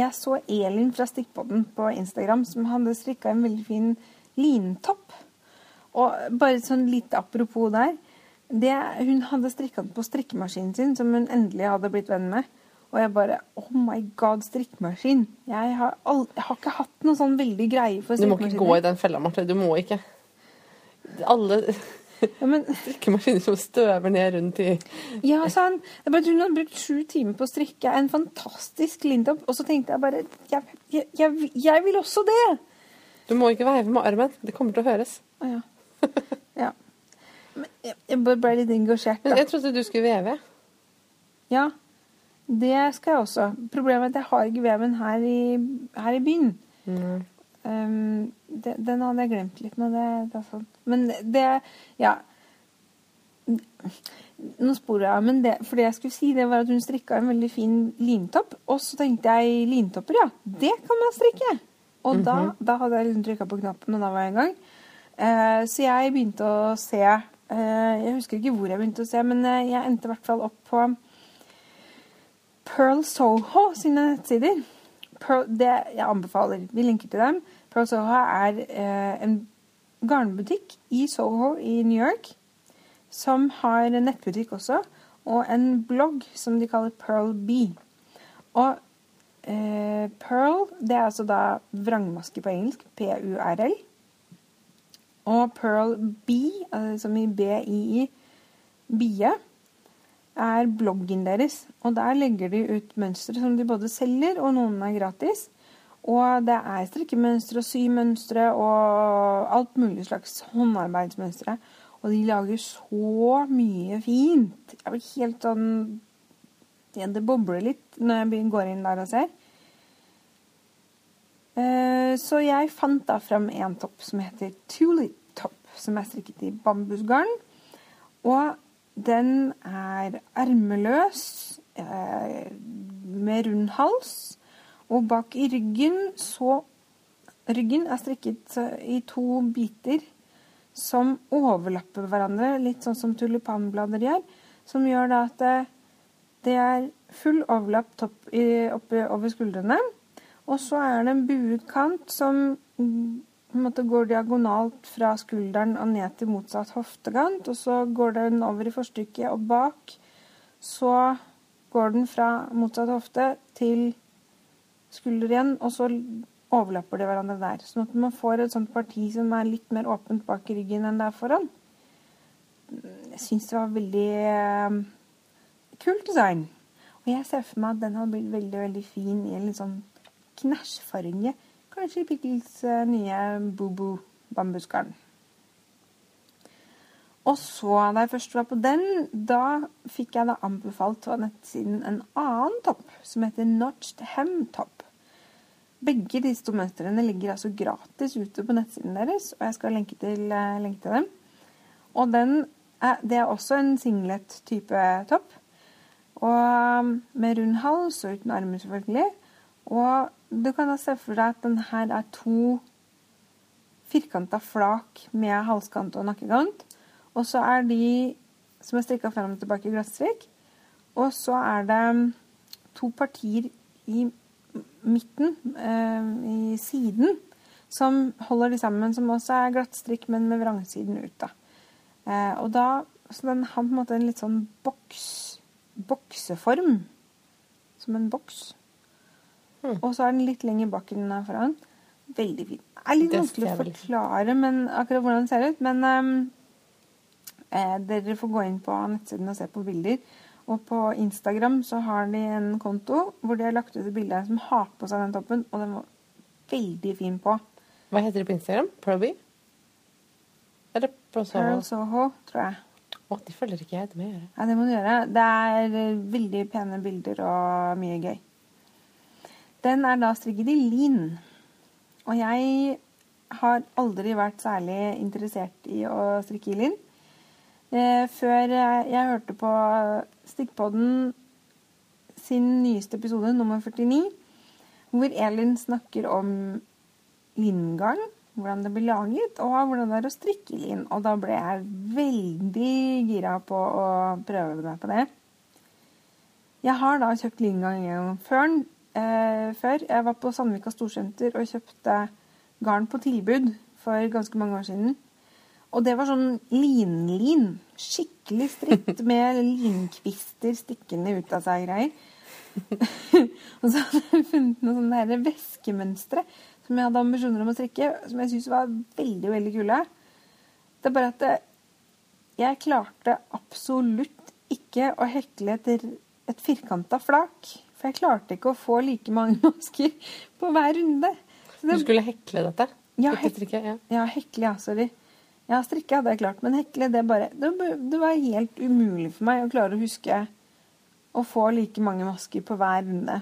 jeg så Elin fra Stikkpodden på Instagram som hadde strikka en veldig fin lintopp. Og bare sånn litt apropos der. Det, hun hadde strikka den på strikkemaskinen sin, som hun endelig hadde blitt venn med. Og jeg bare Oh my god, strikkemaskin. Jeg har, aldri, jeg har ikke hatt noe sånn veldig greie for Du må ikke gå i den fella, Marte. Du må ikke. Alle Ja, men strikkemaskiner som støver ned rundt i Ja, sa han. Det er bare Hun hadde brukt sju timer på å strikke en fantastisk lintopp. Og så tenkte jeg bare jeg, jeg, jeg, jeg vil også det! Du må ikke veive med armen. Det kommer til å høres. Ja. ja. Men ble litt engasjert, da. jeg trodde du skulle veve. Ja, det skal jeg også. Problemet er at jeg har ikke veven her i, her i byen. Mm. Um, det, den hadde jeg glemt litt nå. Det, det er sant. Men det Ja. Nå sporer jeg men det, for det jeg skulle si, det var at hun strikka en veldig fin lintopp. Og så tenkte jeg lintopper, ja. Det kan man strikke. Og da, da hadde jeg liksom trykka på knappen, og da var jeg i gang. Uh, så jeg begynte å se Jeg husker ikke hvor jeg begynte å se, men eh, jeg endte i hvert fall opp på Pearl Soho sine nettsider. Pearl, det jeg anbefaler. Vi linker til dem. Pearl Soho er eh, en garnbutikk i Soho i New York som har nettbutikk også, og en blogg som de kaller Pearl B. Og eh, Pearl, det er altså da vrangmaske på engelsk, P-U-R-L. Og Pearl B, altså som i B-I-I, bie, er bloggen deres. Og der legger de ut mønstre som de både selger, og noen er gratis. Og det er strikkemønstre og symønstre og alt mulig slags håndarbeidsmønstre. Og de lager så mye fint. Jeg blir helt sånn Det bobler litt når jeg går inn der og ser. Eh, Så jeg fant da fram en topp som heter Tulip Top, som er strikket i bambusgarn. Og den er ermeløs, eh, med rund hals. Og bak i ryggen så Ryggen er strikket eh, i to biter som overlapper hverandre, litt sånn som tulipanblader gjør. Som gjør da at det, er full overlapp topp oppe over skuldrene. Og så er det en buet kant som mm, måte går diagonalt fra skulderen og ned til motsatt hoftekant. Og så går den over i forstykket, og bak så går den fra motsatt hofte til skulder igjen, og så overlapper de hverandre der. Sånn at man får et sånt parti som er litt mer åpent bak ryggen enn det er foran. Jeg syns det var veldig eh, kult design. Og jeg ser for meg at den hadde blitt veldig veldig fin i en litt sånn knæsjfarge. Kanskje i Pickles eh, nye Boo-Boo bambusgarn. Og så, da jeg først var på den, da fikk jeg da anbefalt på nettsiden en annen topp som heter Notched Hem Top. Begge disse to mønstrene ligger altså gratis ute på nettsiden deres, og jeg skal lenke til, eh, lenke til dem. Og den er, det er også en singlet-type topp. Og um, med rund hals og uten armer, selvfølgelig. Og du kan da se for deg at den her er to firkanta flak med halskant og nakkekant. Og så er de som er strikka frem og tilbake i glattstrikk. Og så er det to partier i midten, eh, i siden, som holder de sammen, som også er glattstrikk, men med vrangsiden ut. da. Eh, og da, så den har på en måte en litt sånn boks, bokseform. Som en boks. Hmm. Og så er den litt lenger bak enn den er foran. Veldig fin. Det er litt vanskelig å forklare men, akkurat hvordan den ser ut, men um, eh, dere får gå inn på nettsiden og se på bilder. Og på Instagram så har de en konto hvor de har lagt ut et bilde som har på seg den toppen, og den var veldig fin på. Hva heter det på Instagram? Proby? Eller Prosoho? Pearl Soho? Soho, tror jeg. Å, de følger ikke jeg. Det må jeg gjøre. Ja, det må du gjøre. Det er eh, veldig pene bilder og mye gøy. Den er da strikket i lin. Og jeg har aldri vært særlig interessert i å strikke i lin. Eh, før jeg, hørte på Stikkpodden sin nyeste episode, nummer 49, hvor Elin snakker om lingarn, hvordan det blir laget, og hvordan det er å strikke lin. Og da ble jeg veldig gira på å prøve meg på det. Jeg har da kjøpt lingarn gjennom Førn, før, eh, før. Jeg var på Sandvika Storsenter og kjøpte garn på tilbud for ganske mange år siden. Og det var sånn linlin. Skikkelig stritt med linkvister stikkende ut av seg greier. og så hadde jeg funnet noen sånne der væskemønstre som jeg hadde ambisjoner om å strikke, som jeg syntes var veldig, veldig kule. Det er bare at det, jeg klarte absolutt ikke å hekle et, et firkanta flak. For jeg klarte ikke å få like mange masker på hver runde. Så det, du skulle hekle dette? Ja, Ikke? Ja. ja hekle, ja. Sorry. Ja, strikke hadde jeg klart, men hekle, det bare det, det var helt umulig for meg å klare å huske å få like mange masker på hver runde.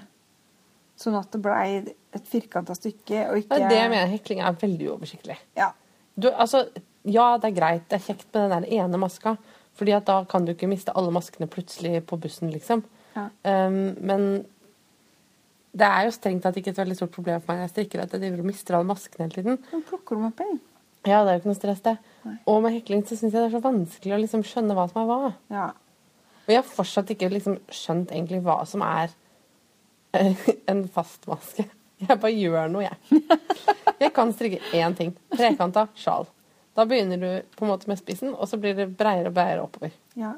Sånn at det blei et firkanta stykke og ikke det mener hekling er veldig uoversiktlig. Ja. Du, altså, ja, det er greit, det er kjekt med den ene maska, fordi at da kan du ikke miste alle maskene plutselig på bussen, liksom. Ja. Um, men det er jo strengt tatt ikke et veldig stort problem for meg når jeg strikker at jeg driver og mister alle maskene hele tiden. Men plukker dem opp igjen. Ja, det er jo ikke noe stress, det. Nei. Og med hekling så syns jeg det er så vanskelig å liksom skjønne hva som er hva. Ja. Og jeg har fortsatt ikke liksom skjønt egentlig hva som er eh, en fast maske. Jeg bare gjør noe, jeg. Jeg kan strikke én ting. Trekanta sjal. Da begynner du på en måte med spissen, og så blir det breiere og breiere oppover. ja.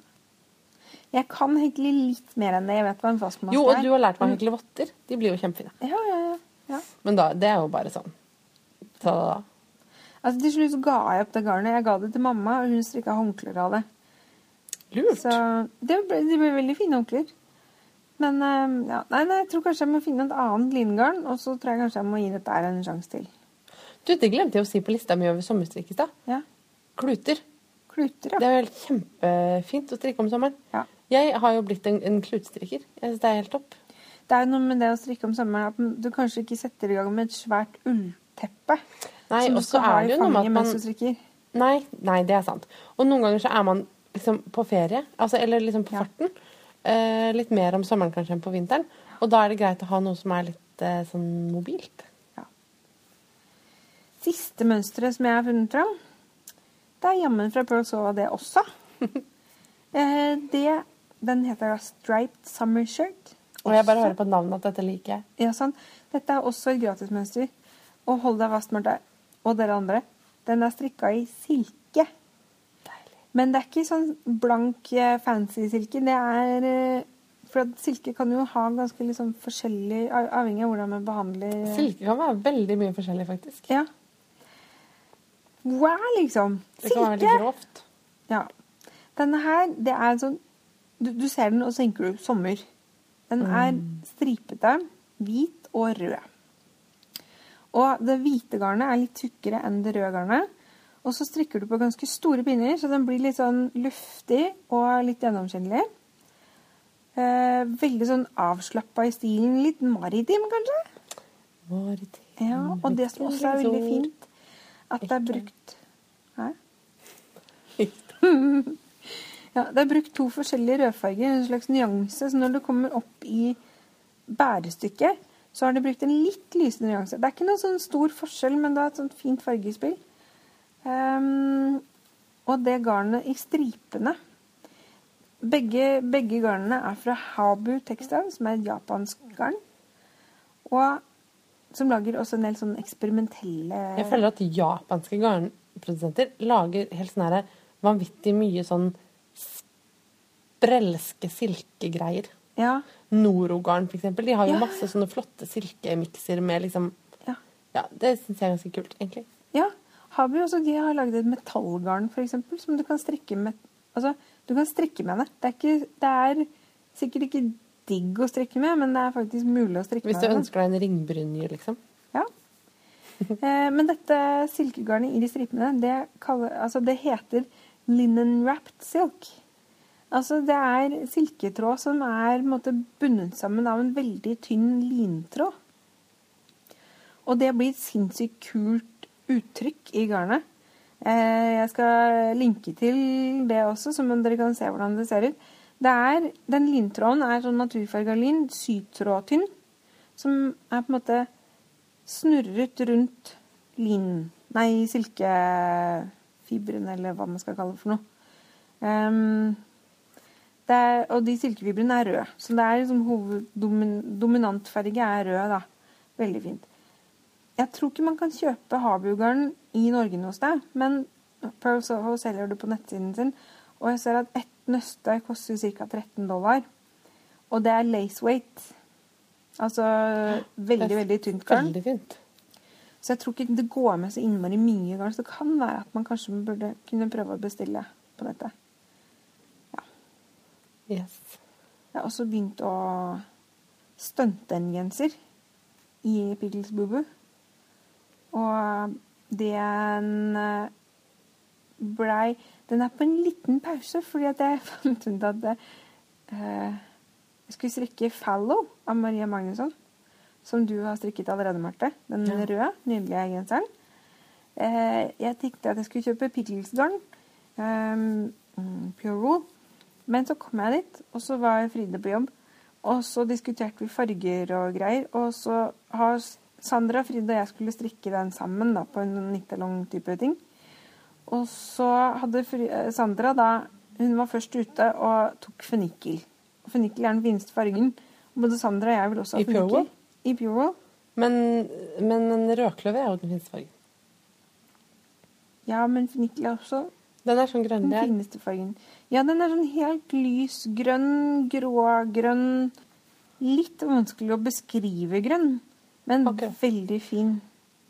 Jeg kan hekle litt mer enn det. Jeg vet hva en fastmaske Jo, og er. du har lært meg å hekle votter. De blir jo kjempefine. Ja, ja, ja. ja. Men da, det er jo bare sånn. Ta da. Altså, til slutt ga jeg opp det garnet. Jeg ga det til mamma, og hun strikka håndklær av det. Lurt. Så det ble, de ble veldig fine håndklær. Men eh, ja, nei, nei, jeg tror kanskje jeg må finne et annet lingarn, og så tror jeg kanskje jeg må gi dette en sjanse til. Du, det glemte jeg å si på lista mi over sommerstrikk i stad. Ja. Kluter. Kluter, ja. Det er jo helt kjempefint å strikke om sommeren. ja. Jeg har jo blitt en, en klutstrikker. Jeg synes det er helt topp. Det er noe med det å strikke om sommeren at du kanskje ikke setter i gang med et svært ullteppe. Nei, som du skal ha det i fanget mens du strikker. Nei, nei, det er sant. Og noen ganger så er man liksom på ferie, altså, eller liksom på Ja. farten. Eh, litt mer om sommeren kanskje enn på vinteren. Og da er det greit å ha noe som er litt eh, sånn mobilt. Siste mønsteret som jeg har funnet fram, det er jammen fra Pearl Sova, det også. eh, det, den heter da Striped Summer Shirt. Og jeg bare hører på navnet at dette liker jeg. Ja, sånn. Dette er også et gratismønster. Og hold deg fast, Marte, og dere andre. Den er strikka i silke. Men det er ikke sånn blank, eh, fancy silke. Det er eh, For at silke kan jo ha ganske liksom forskjellig Avhengig av hvordan man behandler Silke kan være veldig mye forskjellig, faktisk. Ja. Wow, liksom. Silke! Det kan være veldig grovt. Ja. Denne her, det er sånn du, du ser den, og så tenker du sommer. Den er stripete, hvit og rød. Og det hvite garnet er litt tykkere enn det røde garnet. Og så strikker du på ganske store pinner, så den blir litt sånn luftig og litt gjennomskinnelig. Eh, veldig sånn avslappa i stilen. Litt maritim, kanskje? Maritim. Ja, og det som også er veldig fint, at det er brukt Hæ? Ja, det er brukt to forskjellige rødfarger, en slags nyanse. Så når du kommer opp i bærestykket, så har de brukt en litt lysende nyanse. Det er ikke noen sånn stor forskjell, men det er et sånt fint fargespill. Um, og det garnet i stripene begge, begge garnene er fra Habu Textile, som er et japansk garn. Og som lager også en del sånn eksperimentelle Jeg føler at japanske garnprodusenter lager helt sånn vanvittig mye sånn sprelske silkegreier. Ja, Norogarn, eksempel. De har jo Ja. masse sånne flotte silkemikser med liksom ja. Ja, det syns jeg er ganske kult, egentlig. Ja, Habu også, de har laget et metallgarn, eksempel, som du kan strikke med Altså, du kan strikke med det. Det er, ikke, det er sikkert ikke digg å strikke med, men det er faktisk mulig å strikke med. Hvis du med. ønsker deg en ringbrynje, liksom. Ja. Eh, men dette silkegarnet i de stripene, det, kaller, altså, det heter linen wrapped silk. Altså, det er silketråd som er måte, bundet sammen av en veldig tynn lintråd. Og det blir et sinnssykt kult uttrykk i garnet. Eh, jeg skal linke til det også, så dere kan se hvordan det ser ut. Det er, den lintråden er sånn naturfarga lin, sytrådtynn, som er på en måte snurret rundt lin... Nei, silkefibrene, eller hva man skal kalle det for noe. Um, er, og de silkefibrene er røde. Så det er liksom hoveddominantfarge er rød, da. Veldig fint. Jeg tror ikke man kan kjøpe Habugarn i Norge noe sted, men Pearl Soho selger det på nettsiden sin. Og jeg ser at ett nøste koster ca. 13 dollar. Og det er lace weight. Altså veldig, veldig tynt garn. Veldig fint. Så jeg tror ikke det går med så innmari mye garn. Så det kan være at man kanskje burde kunne prøve å bestille på nettet. Yes. Jeg har også begynt å stunte en genser i Pickles Bubu. Og den eh, blei Den er på en liten pause, fordi at jeg fant ut at det, eh, jeg skulle strikke 'Fallow' av Maria Magnusson. Som du har strikket allerede, Marte. Den ja. røde, nydelige genseren. Eh, jeg tenkte at jeg skulle kjøpe Pickles-garn. Um, pure wool. Men så kom jeg dit, og så var Fride på jobb. Og så diskuterte vi farger og greier. Og så har Sandra, Fride og jeg skulle strikke den sammen da, på en nittelong-type ting. Og så hadde eh, Sandra da Hun var først ute og tok fennikel. Fennikel er den fineste fargen. Både Sandra og jeg vil også ha fennikel. I Pure Men, men men rødkløver er jo den fineste fargen. Ja, men fennikel er også den er sånn grønn, den fineste fargen. Ja, den er sånn helt lys grønn, grågrønn Litt vanskelig å beskrive grønn. Men okay. veldig fin.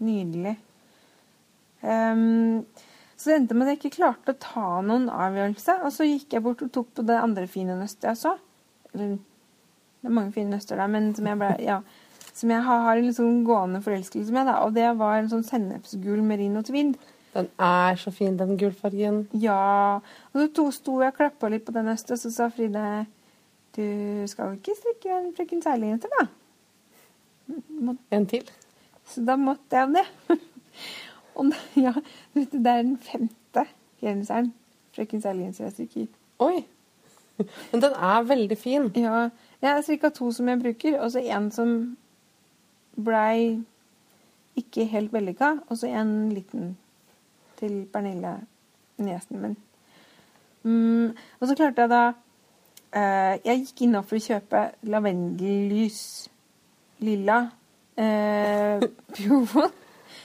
Nydelig. Um, så det endte med at jeg ikke klarte å ta noen avgjørelse. Og så gikk jeg bort og tok på det andre fine nøstet jeg så. Eller, det er mange fine nøster der, men som jeg, ble, ja, som jeg har, har en liksom gående forelskelse med. Da. Og det var en sånn sennepsgul merino tweed. Den er så fin, den gulfargen. Ja. Og så sto jeg og klappa litt på den nøstet, og så sa Fride Du skal ikke strikke en frøken Særlig-jente, da? En til? Så da måtte jeg det. Og ja, vet du, det er den femte genseren frøken Særlig-genser jeg strikker. Oi! Men den er veldig fin. Ja. Jeg har strikka to som jeg bruker, og så en som blei ikke helt vellykka, og så en liten til Pernille, niesen min. Mm, og så klarte jeg da eh, Jeg gikk innom for å kjøpe lavendellys lilla eh, pjovon.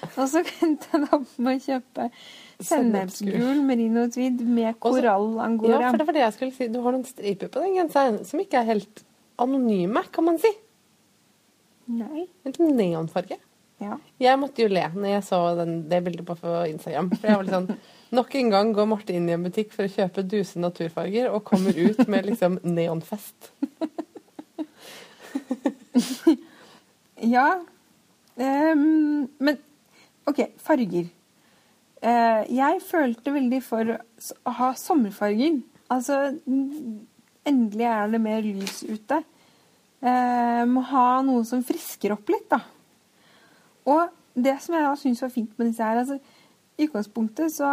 Og så endte jeg da med å kjøpe sennepsgul merino tweed med korallangora. Ja, for det var det jeg skulle si. Du har noen striper på den genseren som ikke er helt anonyme, kan man si. Nei. Litt neonfarge. Ja. Jeg måtte jo le når jeg så den, det bildet på Instagram. For jeg var litt sånn Nok en gang går Marte inn i en butikk for å kjøpe duse naturfarger og kommer ut med liksom neonfest. Ja. Um, men OK, farger. Uh, jeg følte veldig for å ha sommerfarger. Altså Endelig er det mer lys ute. Uh, må ha noe som frisker opp litt, da. Og det som jeg da syns var fint med disse her altså, I utgangspunktet så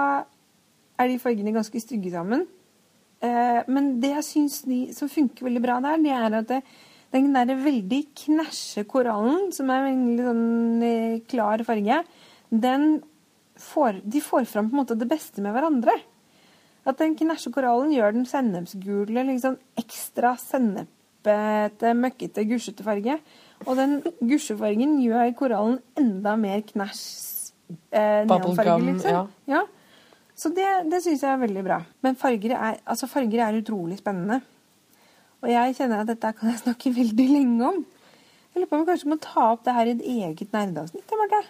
er de fargene ganske stygge sammen. Eh, men det jeg syns de som funker veldig bra der, det er at det, den der veldig knæsje korallen, som er en veldig sånn eh, klar farge, den får, de får fram på en måte det beste med hverandre. At den knæsje korallen gjør den sennepsgule, liksom ekstra sennepete, møkkete, gusjete farge. Og den gusjefargen gjør korallen enda mer knæsj eh, neonfarge, liksom. Ja. ja. Så det, det syns jeg er veldig bra. Men farger er, altså farger er utrolig spennende. Og jeg kjenner at dette kan jeg snakke veldig lenge om. Jeg lurer på om vi kanskje må ta opp det her i et eget nerdeavsnitt. Marte.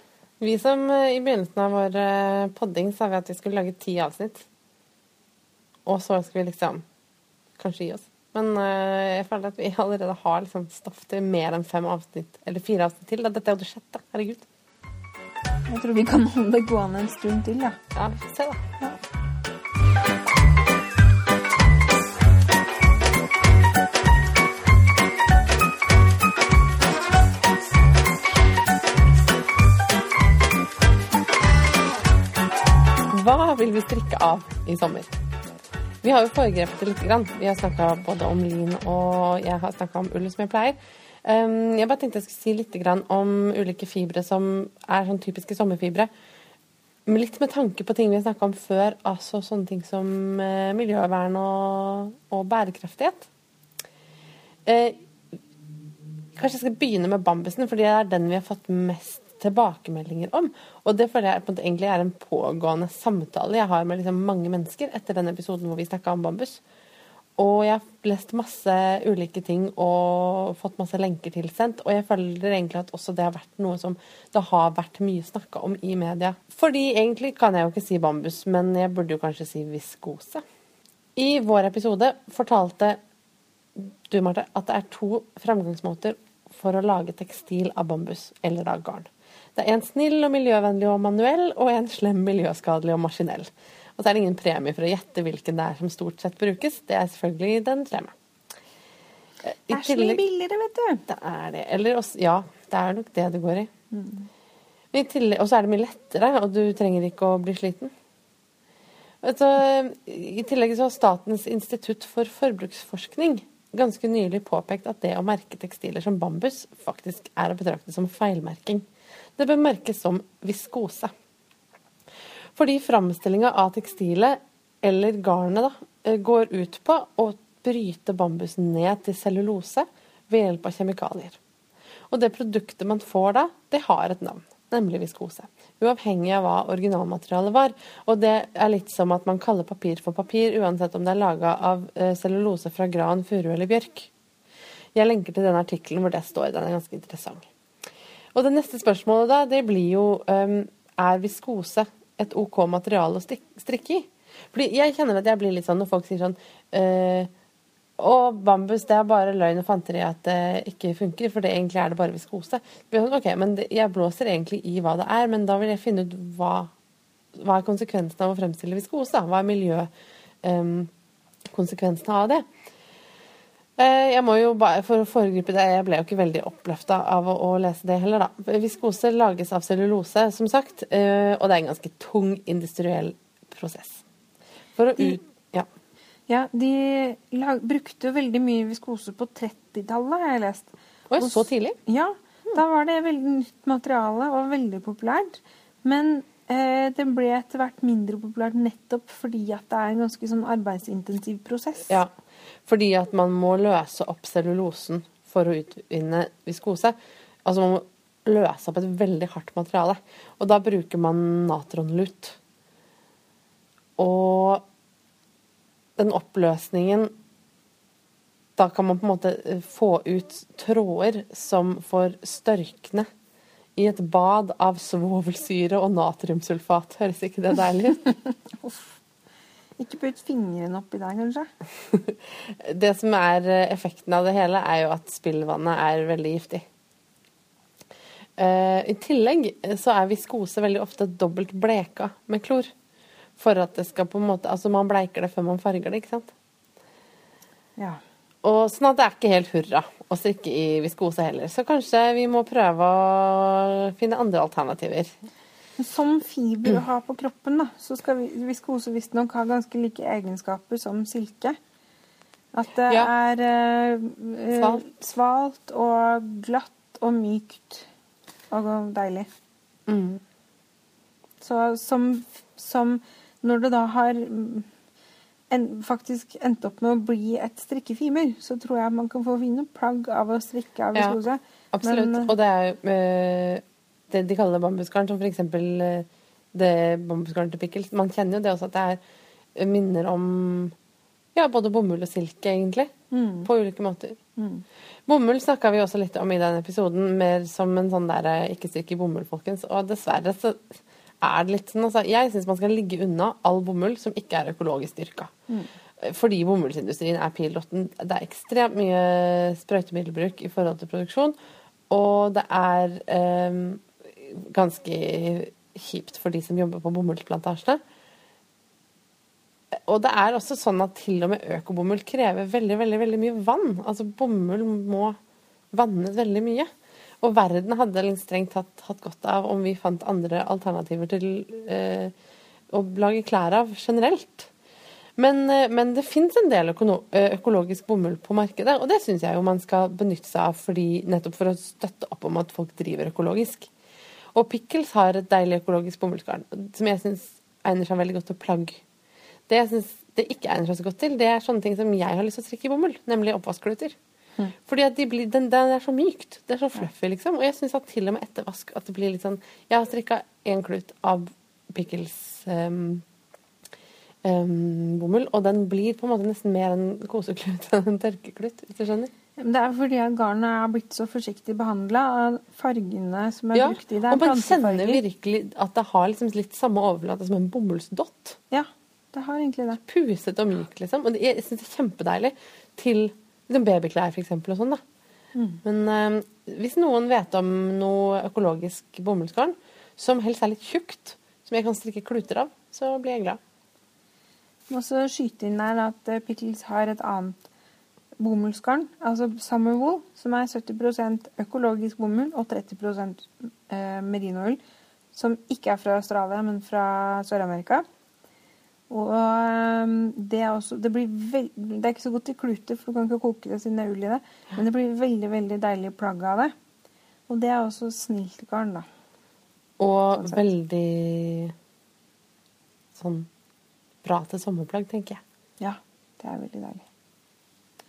Vi som eh, i begynnelsen av vår eh, podding sa vi at vi skulle lage ti avsnitt. Og så skulle vi liksom kanskje gi oss. Men uh, jeg føler at vi allerede har liksom stoff til mer enn fem avsnitt, eller fire avsnitt til. Dette er jo det sjette. Herregud. Jeg tror vi kan holde det gående en stund til, ja. Ja, vi får se, da. Ja. vil vi strikke av i sommer? Vi har jo foregrepet det litt. Grann. Vi har snakka både om lin og jeg har snakka om ull, som jeg pleier. Um, jeg bare tenkte jeg skulle si litt grann om ulike fibre som er sånn typiske sommerfibre. Litt med tanke på ting vi har snakka om før, altså sånne ting som uh, miljøvern og, og bærekraftighet. Uh, kanskje jeg skal begynne med bambusen, for det er den vi har fått mest tilbakemeldinger om. Og det føler jeg på egentlig er en pågående samtale jeg har med liksom mange mennesker etter den episoden hvor vi snakka om bambus. Og jeg har lest masse ulike ting og fått masse lenker tilsendt. Og jeg føler egentlig at også det har vært noe som det har vært mye snakka om i media. Fordi egentlig kan jeg jo ikke si bambus, men jeg burde jo kanskje si viskose. I vår episode fortalte du, Marte, at det er to framgangsmåter for å lage tekstil av bambus, eller av garn. Det er en snill og miljøvennlig og manuell, og en slem, miljøskadelig og maskinell. Og så er det ingen premie for å gjette hvilken det er som stort sett brukes. Det er selvfølgelig den slemme. I det er så mye billigere, vet du. Det er det. Eller også, ja, det er nok det det går i. Mm. Og så er det mye lettere, og du trenger ikke å bli sliten. Så, I tillegg så har Statens institutt for forbruksforskning ganske nylig påpekt at det å merke tekstiler som bambus faktisk er å betrakte som feilmerking. Det bør merkes som viskose. Fordi framstillinga av tekstilet, eller garnet, da, eh, går ut på å bryte bambusen ned til cellulose ved hjelp av kjemikalier. Og det produktet man får da, det har et navn, nemlig viskose. Uavhengig av hva originalmaterialet var. Og det er litt som at man kaller papir for papir, uansett om det er laga av eh, cellulose fra gran, furu eller bjørk. Jeg lenker til den artikkelen hvor det står. Den er ganske interessant. Og det neste spørsmålet da, det blir jo um, er viskose et OK materiale å strikke i? Fordi jeg kjenner at jeg blir litt sånn når folk sier sånn uh, og bambus, det er bare løgn og fanteri at det ikke funker, for det egentlig er det bare viskose. Sånn, ok, men Jeg blåser egentlig i hva det er, men da vil jeg finne ut hva, hva er konsekvensen av å fremstille viskose? Hva er miljøkonsekvensene um, av det? Eh, jeg må jo bare, For å foregripe det, jeg ble jo ikke veldig oppløfta av å, å, lese det heller, da. Viskose lages av cellulose, som sagt, eh, og det er en ganske tung industriell prosess. For å ut... Ja. ja de lag, brukte jo veldig mye viskose på 30-tallet, har jeg lest. Oi, så tidlig? Ja. Da var det veldig nytt materiale og veldig populært. Men eh, det ble etter hvert mindre populært nettopp fordi at det er en ganske sånn arbeidsintensiv prosess. Ja, fordi at man må løse opp cellulosen for å utvinne viskose. Altså man må løse opp et veldig hardt materiale. Og da bruker man natronlut. Og den oppløsningen Da kan man på en måte få ut tråder som får størkne i et bad av svovelsyre og natriumsulfat. Høres ikke det deilig ut? Ikke putt fingrene oppi der, kanskje? det som er eh, effekten av det hele, er jo at spillvannet er veldig giftig. Uh, I tillegg eh, så er viskose veldig ofte dobbelt bleka med klor. For at det skal på en måte Altså man bleiker det før man farger det, ikke sant? Ja. Og sånn at det er ikke helt hurra å strikke i viskose heller. Så kanskje vi må prøve å finne andre alternativer. Som fiber å ha på kroppen, da, så skal viskose visstnok ha ganske like egenskaper som silke. At det ja. er eh, svalt. svalt. og glatt og mykt og deilig. Mm. Så som, som, Når det da har en, faktisk endte opp med å bli et strikkefimer, så tror jeg man kan få fine plagg av å strikke av viskose. Ja, absolutt. Men, og det er øh, det de kaller bambusgarn, som for eksempel det bambusgarn til pickles. Man kjenner jo det også at det er eh, minner om ja, både bomull og silke, egentlig. Mm. På ulike måter. Mm. Bomull snakka vi også litt om i den episoden, mer som en sånn der eh, ikke stryk i bomull, folkens. Og dessverre så er det litt sånn altså, Jeg syns man skal ligge unna all bomull som ikke er økologisk dyrka. Mm. Fordi bomullsindustrien er pilrotten. Det er ekstremt mye sprøytemiddelbruk i forhold til produksjon. Og det er eh, ganske kjipt for de som jobber på bomullsplantasjene. Og det er også sånn at til og med økobomull krever veldig, veldig, veldig mye vann. Altså bomull må vannes veldig mye. Og verden hadde strengt tatt hatt godt av om vi fant andre alternativer til eh, å lage klær av generelt. Men, eh, men det fins en del eh, økologisk bomull på markedet, og det syns jeg jo man skal benytte seg av fordi, nettopp for å støtte opp om at folk driver økologisk. Og Pickles har et deilig økologisk bomullsgarn som jeg syns egner seg veldig godt til plagg. Det jeg syns det ikke egner seg så godt til, det er sånne ting som jeg har lyst til å strikke i bomull, nemlig oppvaskkluter. Fordi at de blir, den, den er så mykt. Det er så fluffy, liksom. Og jeg syns at til og med etter vask at det blir litt sånn Jeg har strikka én klut av Pickles um, um, bomull, og den blir på en måte nesten mer en koseklut enn en tørkeklut, hvis du skjønner. Det er fordi at garnet er blitt så forsiktig behandla. Fargene som er Ja, brukt i det, er og man kjenner virkelig at det har liksom litt samme overflate som en bomullsdott. Ja, det har egentlig det. Pusete og mykt, liksom. Og det- jeg syns det er kjempedeilig til liksom babyklær, eksempel, og sånn, da. Men eh, hvis noen vet om noe økologisk bomullsgarn som helst er litt tjukt, som jeg kan strikke kluter av, så blir jeg glad. Og også skyte inn der at eh, Pickles har et annet bomullsgarn, altså Summerwool, som er 70% økologisk bomull og 30 eh, merinoull, som ikke er fra Australia, men fra Sør-Amerika. Og eh, det er også det, blir det er ikke så godt i kluter, for du kan ikke koke det siden det er ull i det, men det blir veldig veldig deilig plagg av det. Og det er også snilt garn, da. Og Sånn veldig sånn bra til sommerplagg, tenker jeg. Ja, det er veldig deilig.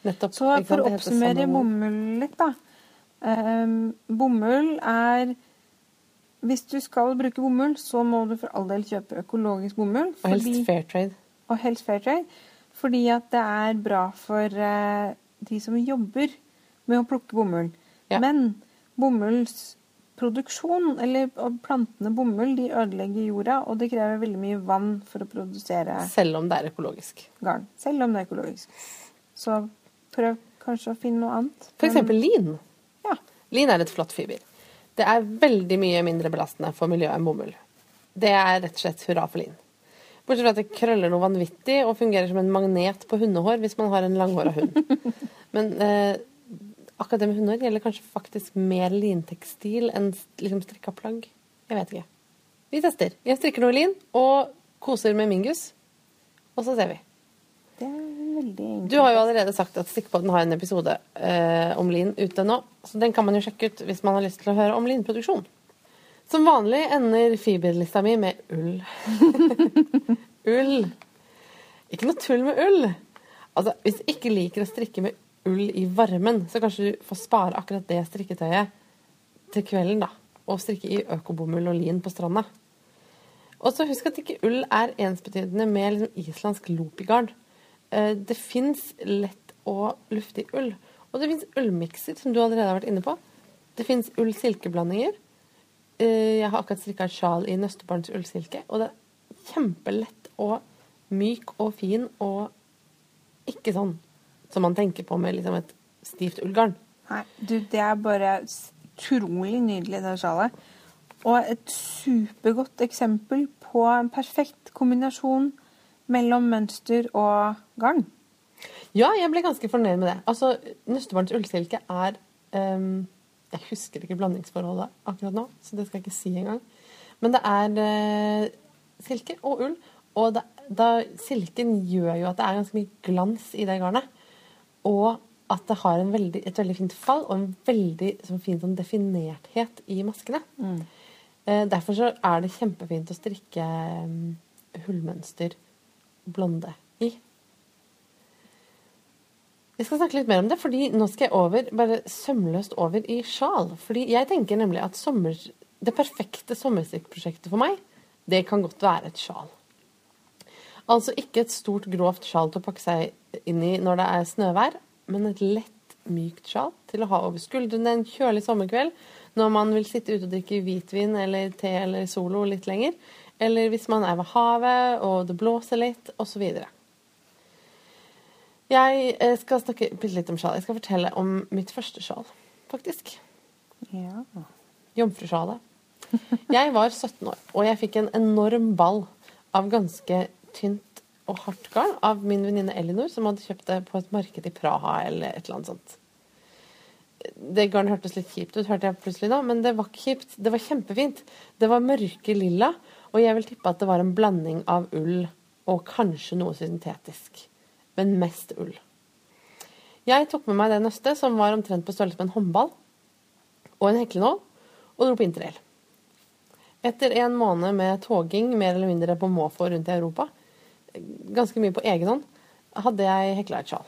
Nettopp. Så for å oppsummere bomull litt, da. Um, bomull er Hvis du skal bruke bomull, så må du for all del kjøpe økologisk bomull. Og helst fair trade. og helst fair trade. Fordi at det er bra for uh, de som jobber med å plukke bomull. Ja. Men bomullsproduksjon, eller plantene bomull, de ødelegger jorda, og det krever veldig mye vann for å produsere Selv om det er økologisk. garn. Selv om det er økologisk. Så prøv kanskje å finne noe annet. For eksempel lin. Ja. Lin er et flott fiber. Det er veldig mye mindre belastende for miljøet enn bomull. Det er rett og slett hurra for lin. Bortsett fra at det krøller noe vanvittig og fungerer som en magnet på hundehår hvis man har en langhåra hund. Men eh, akkurat det med hundehår gjelder kanskje faktisk mer lintekstil enn liksom strikka plagg. Jeg vet ikke. Vi tester. Jeg strikker noe lin og koser med Mingus, og så ser vi. Det er veldig enkelt. Du har jo allerede sagt at Stikkpodden har en episode eh, om lin ute nå, så den kan man jo sjekke ut hvis man har lyst til å høre om linproduksjon. Som vanlig ender fiberlista mi med ull. ull. Ikke noe tull med ull. Altså, Hvis du ikke liker å strikke med ull i varmen, så kanskje du får spare akkurat det strikketøyet til kvelden, da. Og strikke i økobomull og lin på stranda. Og så husk at ikke ull er ensbetydende med liksom islandsk lopigarn. Eh, Det fins lett og luftig ull. Og det fins ullmikser, som du allerede har vært inne på. Det fins ull-silkeblandinger. Eh, Jeg har akkurat strikka et sjal i Nøstebarns ullsilke, og det er kjempelett og myk og fin og ikke sånn som man tenker på med liksom et stivt ullgarn. Nei, du, det er bare utrolig nydelig, det sjalet. Og et supergodt eksempel på en perfekt kombinasjon mellom mønster og garn. Ja, jeg ble ganske fornøyd med det. Altså, Nøstebarns ullsilke er um, Jeg husker ikke blandingsforholdet akkurat nå, så det skal jeg ikke si engang. Men det er uh, silke og ull. Og da, da, silken gjør jo at det er ganske mye glans i det garnet. Og at det har en veldig, et veldig fint fall og en veldig sånn, fin sånn definerthet i maskene. Eh, derfor så er det kjempefint å strikke um, hullmønster blonde i. Jeg skal snakke litt mer om det, fordi nå skal jeg over, bare sømløst over i sjal. Fordi jeg tenker nemlig at sommer, det perfekte sommerstrikkprosjektet for meg, det kan godt være et sjal. Altså ikke et stort, grovt sjal til å pakke seg inn i når det er snøvær, men et lett, mykt sjal til å ha over skuldrene en kjølig sommerkveld når man vil sitte ute og drikke hvitvin eller te eller solo litt lenger, eller hvis man er ved havet og det blåser litt, osv. Jeg eh, skal snakke litt om sjal. Jeg skal fortelle om mitt første sjal, faktisk. Ja. Jomfrusjalet. Jeg var 17 år, og jeg fikk en enorm ball av ganske tynt og hardt garn av min venninne Elinor, som hadde kjøpt det på et marked i Praha eller et eller annet sånt. Det garnet hørtes litt kjipt ut, hørte jeg plutselig nå, men det var ikke kjipt. Det var kjempefint. Det var mørke lilla, Og jeg vil tippe at det var en blanding av ull og kanskje noe syntetisk. Men mest ull. Jeg tok med meg det nøstet, som var omtrent på størrelse med en håndball, og en heklenål, og dro på interrail. Etter en måned med toging mer eller mindre på måfå rundt i Europa, ganske mye på egen hånd, hadde jeg hekla et sjal.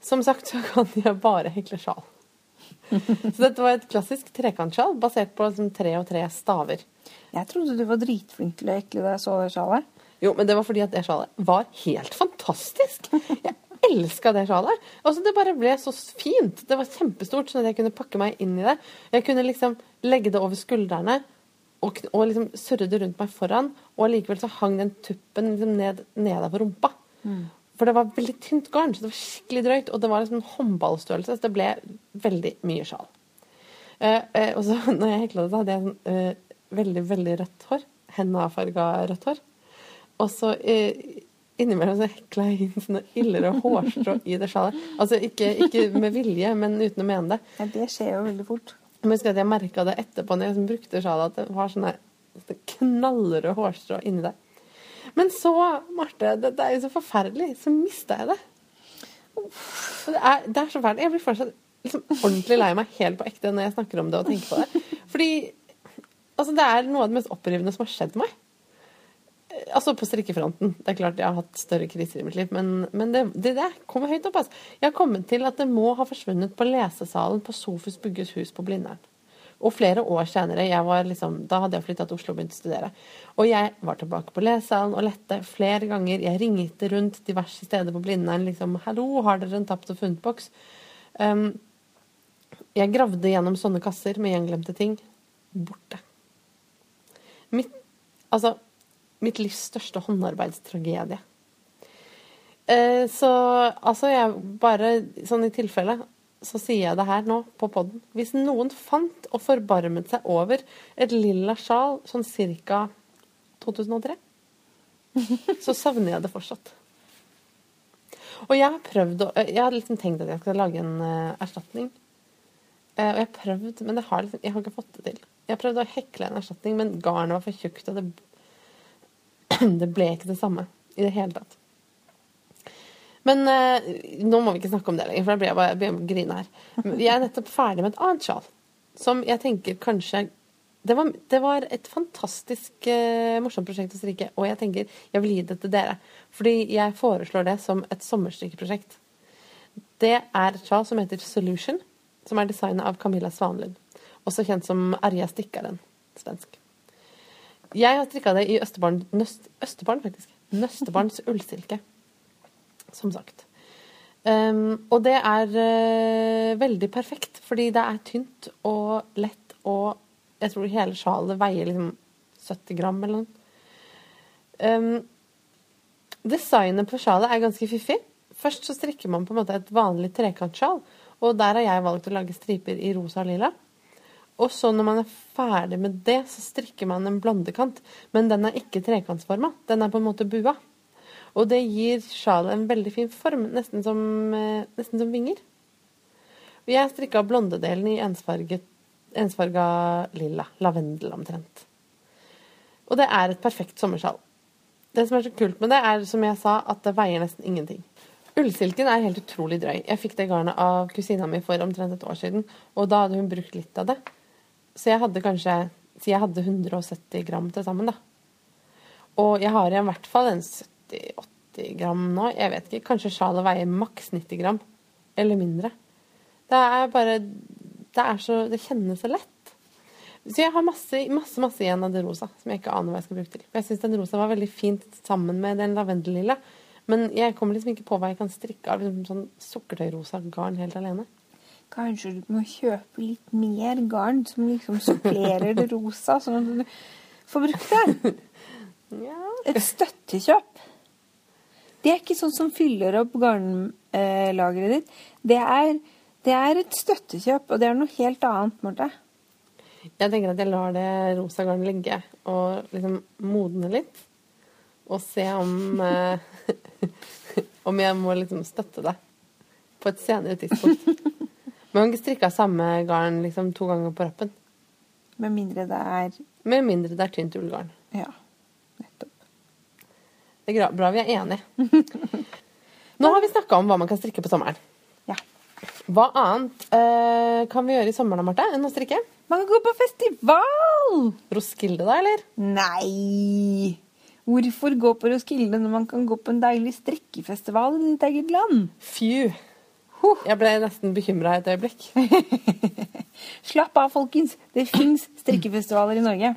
Som sagt så kan jeg bare hekle sjal. Så dette var et klassisk trekantsjal basert på liksom tre og tre staver. Jeg trodde du var dritflink til å ekle deg så sjalet. Jo, men det var fordi at det sjalet var helt fantastisk. Jeg elska det sjalet. Altså, det bare ble så fint. Det var kjempestort, sånn at jeg kunne pakke meg inn i det. Jeg kunne liksom legge det over skuldrene og, og liksom surre det rundt meg foran. Og allikevel så hang den tuppen liksom ned, nede på rumpa. For det var veldig tynt garn, så det var skikkelig drøyt. Og det var liksom en håndballstørrelse, så det ble veldig mye sjal. Eh, eh, og så når jeg hekla det, så hadde jeg sånn eh, veldig, veldig rødt hår. Henna-farga rødt hår. Og så eh, innimellom så hekla jeg inn sånne illere hårstrå i det sjalet. Altså ikke, ikke med vilje, men uten å mene det. Ja, det skjer jo veldig fort. Men husker at jeg merka det etterpå når jeg liksom brukte sjalet, at det var sånne knallrøde hårstrå inni der. Men så, Marte, det, det er jo så forferdelig, så mista jeg det. Det er, det er så fælt. Jeg blir fortsatt liksom ordentlig lei meg helt på ekte når jeg snakker om det og tenker på det. Fordi altså, det er noe av det mest opprivende som har skjedd meg. Altså på strikkefronten. Det er klart jeg har hatt større kriser i mitt liv, men, men det, det, der kommer høyt opp. Altså. Jeg har kommet til at det må ha forsvunnet på lesesalen på Sofus Bugges hus på Blindern. Og flere år senere, liksom, da hadde jeg flytta til Oslo og begynt å studere. Og jeg var tilbake på lesesalen og lette flere ganger. Jeg ringte rundt diverse steder på Blindern. liksom, 'Hallo, har dere en tapt og funnet-boks?' Um, jeg gravde gjennom sånne kasser med gjenglemte ting. Borte. Mitt, altså, mitt livs største håndarbeidstragedie. Eh, så altså, jeg bare sånn i tilfelle så sier jeg det her nå på poden. Hvis noen fant og forbarmet seg over et lilla sjal sånn cirka 2003, så savner jeg det fortsatt. Og jeg har prøvd å Jeg har liksom tenkt at jeg skal lage en uh, erstatning. Uh, og jeg har prøvd, men det har liksom, jeg har ikke fått det til. Jeg har prøvd å hekle en erstatning, men garnet var for tjukt, og det, det ble ikke det samme i det hele tatt. Men eh, nå må vi ikke snakke om det lenger, for da blir jeg bare, blir jeg grine her. Jeg er nettopp ferdig med et annet sjal, som jeg tenker kanskje Det var, det var et fantastisk eh, morsomt prosjekt å strikke, og jeg tenker jeg vil gi det til dere. Fordi jeg foreslår det som et sommerstrikkeprosjekt. Det er et sjal som heter Solution, som er designet av Camilla Svanlund. Også kjent som Arja Stikkaren, svensk. Jeg har strikka det i Østebarn, nøst, Østebarn faktisk. Nøstebarns ullsilke som sagt. Um, og det er uh, veldig perfekt, fordi det er tynt og lett, og jeg tror hele sjalet veier liksom 70 gram eller noe. Um, designet på sjalet er ganske fiffig. Først så strikker man på en måte et vanlig trekantsjal, og der har jeg valgt å lage striper i rosa og lilla. Og så når man er ferdig med det, så strikker man en blondekant, men den er ikke trekantsforma. Den er på en måte bua. Og det gir sjalet en veldig fin form, nesten som, eh, nesten som vinger. Og jeg strikka blondedelen i ensfarga lilla. Lavendel omtrent. Og det er et perfekt sommersjal. Det som er så kult med det, er som jeg sa, at det veier nesten ingenting. Ullsilken er helt utrolig drøy. Jeg fikk det garnet av kusina mi for omtrent et år siden, og da hadde hun brukt litt av det. Så jeg hadde kanskje Si jeg hadde 170 gram til sammen, da. Og jeg har i hvert fall en 70-80 gram nå. Jeg vet ikke. Kanskje sjalet veier maks 90 gram. Eller mindre. Det er bare Det er så Det kjennes så lett. Så jeg har masse, masse, masse igjen av det rosa som jeg ikke aner hva jeg skal bruke til. Jeg syns den rosa var veldig fint sammen med den lavendellilla. Men jeg kommer liksom ikke på hva jeg kan strikke av liksom sånn sukkertøyrosa garn helt alene. Kanskje du må kjøpe litt mer garn som liksom supplerer det rosa, sånn at du får brukt det. Ja. Et støttekjøp. Det er ikke sånn som fyller opp garnlageret ditt. Det er, det er et støttekjøp, og det er noe helt annet, Marte. Jeg tenker at jeg lar det rosa garnet ligge og liksom modne litt. Og se om eh, Om jeg må liksom støtte det på et senere tidspunkt. Man kan ikke strikke av samme garn liksom to ganger på rappen. Med mindre det er Med mindre det er tynt ullgarn. Ja. Det er bra vi er enige. Nå har vi snakka om hva man kan strikke på sommeren. Ja. Hva annet uh, kan vi gjøre i sommeren Martha, Marte, enn å strikke? Man kan gå på festival! Roskilde, da, eller? Nei! Hvorfor gå på Roskilde når man kan gå på en deilig strikkefestival i ditt eget land? Fy. Huh. Jeg ble nesten bekymra et øyeblikk. Slapp av, folkens. Det fins strikkefestivaler i Norge.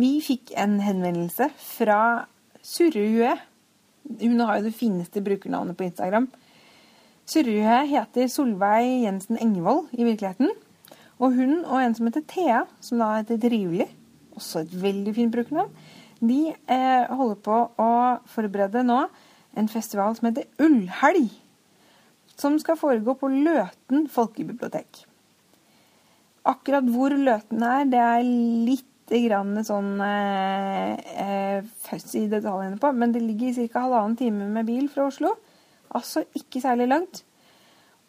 Vi fikk en henvendelse fra Surrehue. Hun har jo det fineste brukernavnet på Instagram. Surrehue heter Solveig Jensen Engevold i virkeligheten. Og hun og en som heter Thea, som da heter Trivelig, også et veldig fint brukernavn, de eh, holder på å forberede nå en festival som heter Ullhelg. Som skal foregå på Løten folkebibliotek. Akkurat hvor Løten er, det er litt grann sånn eh, eh, føss i detaljene på, men det ligger ca. halvannen time med bil fra Oslo. Altså ikke særlig langt.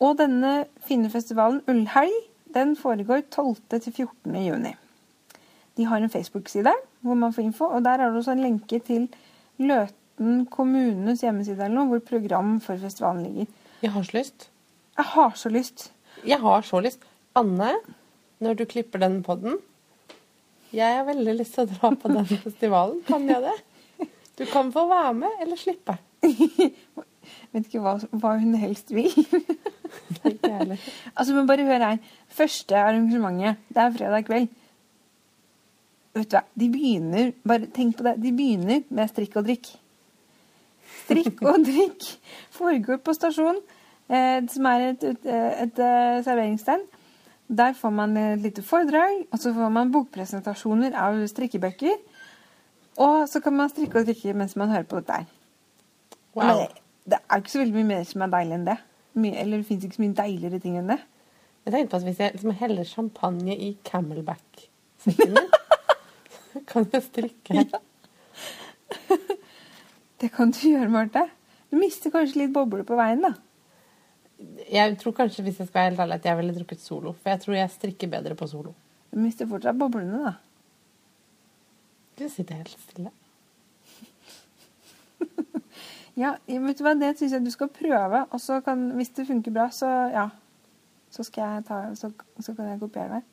Og denne fine festivalen Ullhelg den foregår 12. til 14. juni. De har en Facebook-side hvor man får info, og der er det også en lenke til Løten kommunes hjemmeside eller noe, hvor program for festivalen ligger. Jeg har så lyst. Jeg har så lyst. Jeg har så lyst. Anne, når du klipper den podden Jeg har veldig lyst til å dra på den festivalen. Kan jeg det? Du kan få være med, eller slippe. Vet ikke hva, hva hun helst vil. Altså, men bare hør her. Første arrangementet, det er fredag kveld. Vet du hva, de begynner Bare tenk på det. De begynner med strikk og drikk. Strikk og drikk foregår på stasjonen, eh, som er et, et, et, et serveringsstand. Der får man et lite foredrag, og så får man bokpresentasjoner av strikkebøker. Og så kan man strikke og drikke mens man hører på dette her. Wow. Men det, er ikke så veldig mye mer som er deilig enn det. Mye, eller det fins ikke så mye deiligere ting enn det. Jeg tenkte på at hvis jeg liksom heller champagne i camelback-sekken min, kan jeg strikke her. Det kan du gjøre, Marte. Du mister kanskje litt bobler på veien, da. Jeg tror kanskje, hvis jeg skal være helt ærlig, at jeg ville drukket solo. For jeg tror jeg strikker bedre på solo. Du mister fortsatt boblene, da. Du sitter helt stille. Ja, vet du hva, det syns jeg du skal prøve. Og så kan, hvis det funker bra, så ja. Så, skal jeg ta, så, så kan jeg kopiere deg.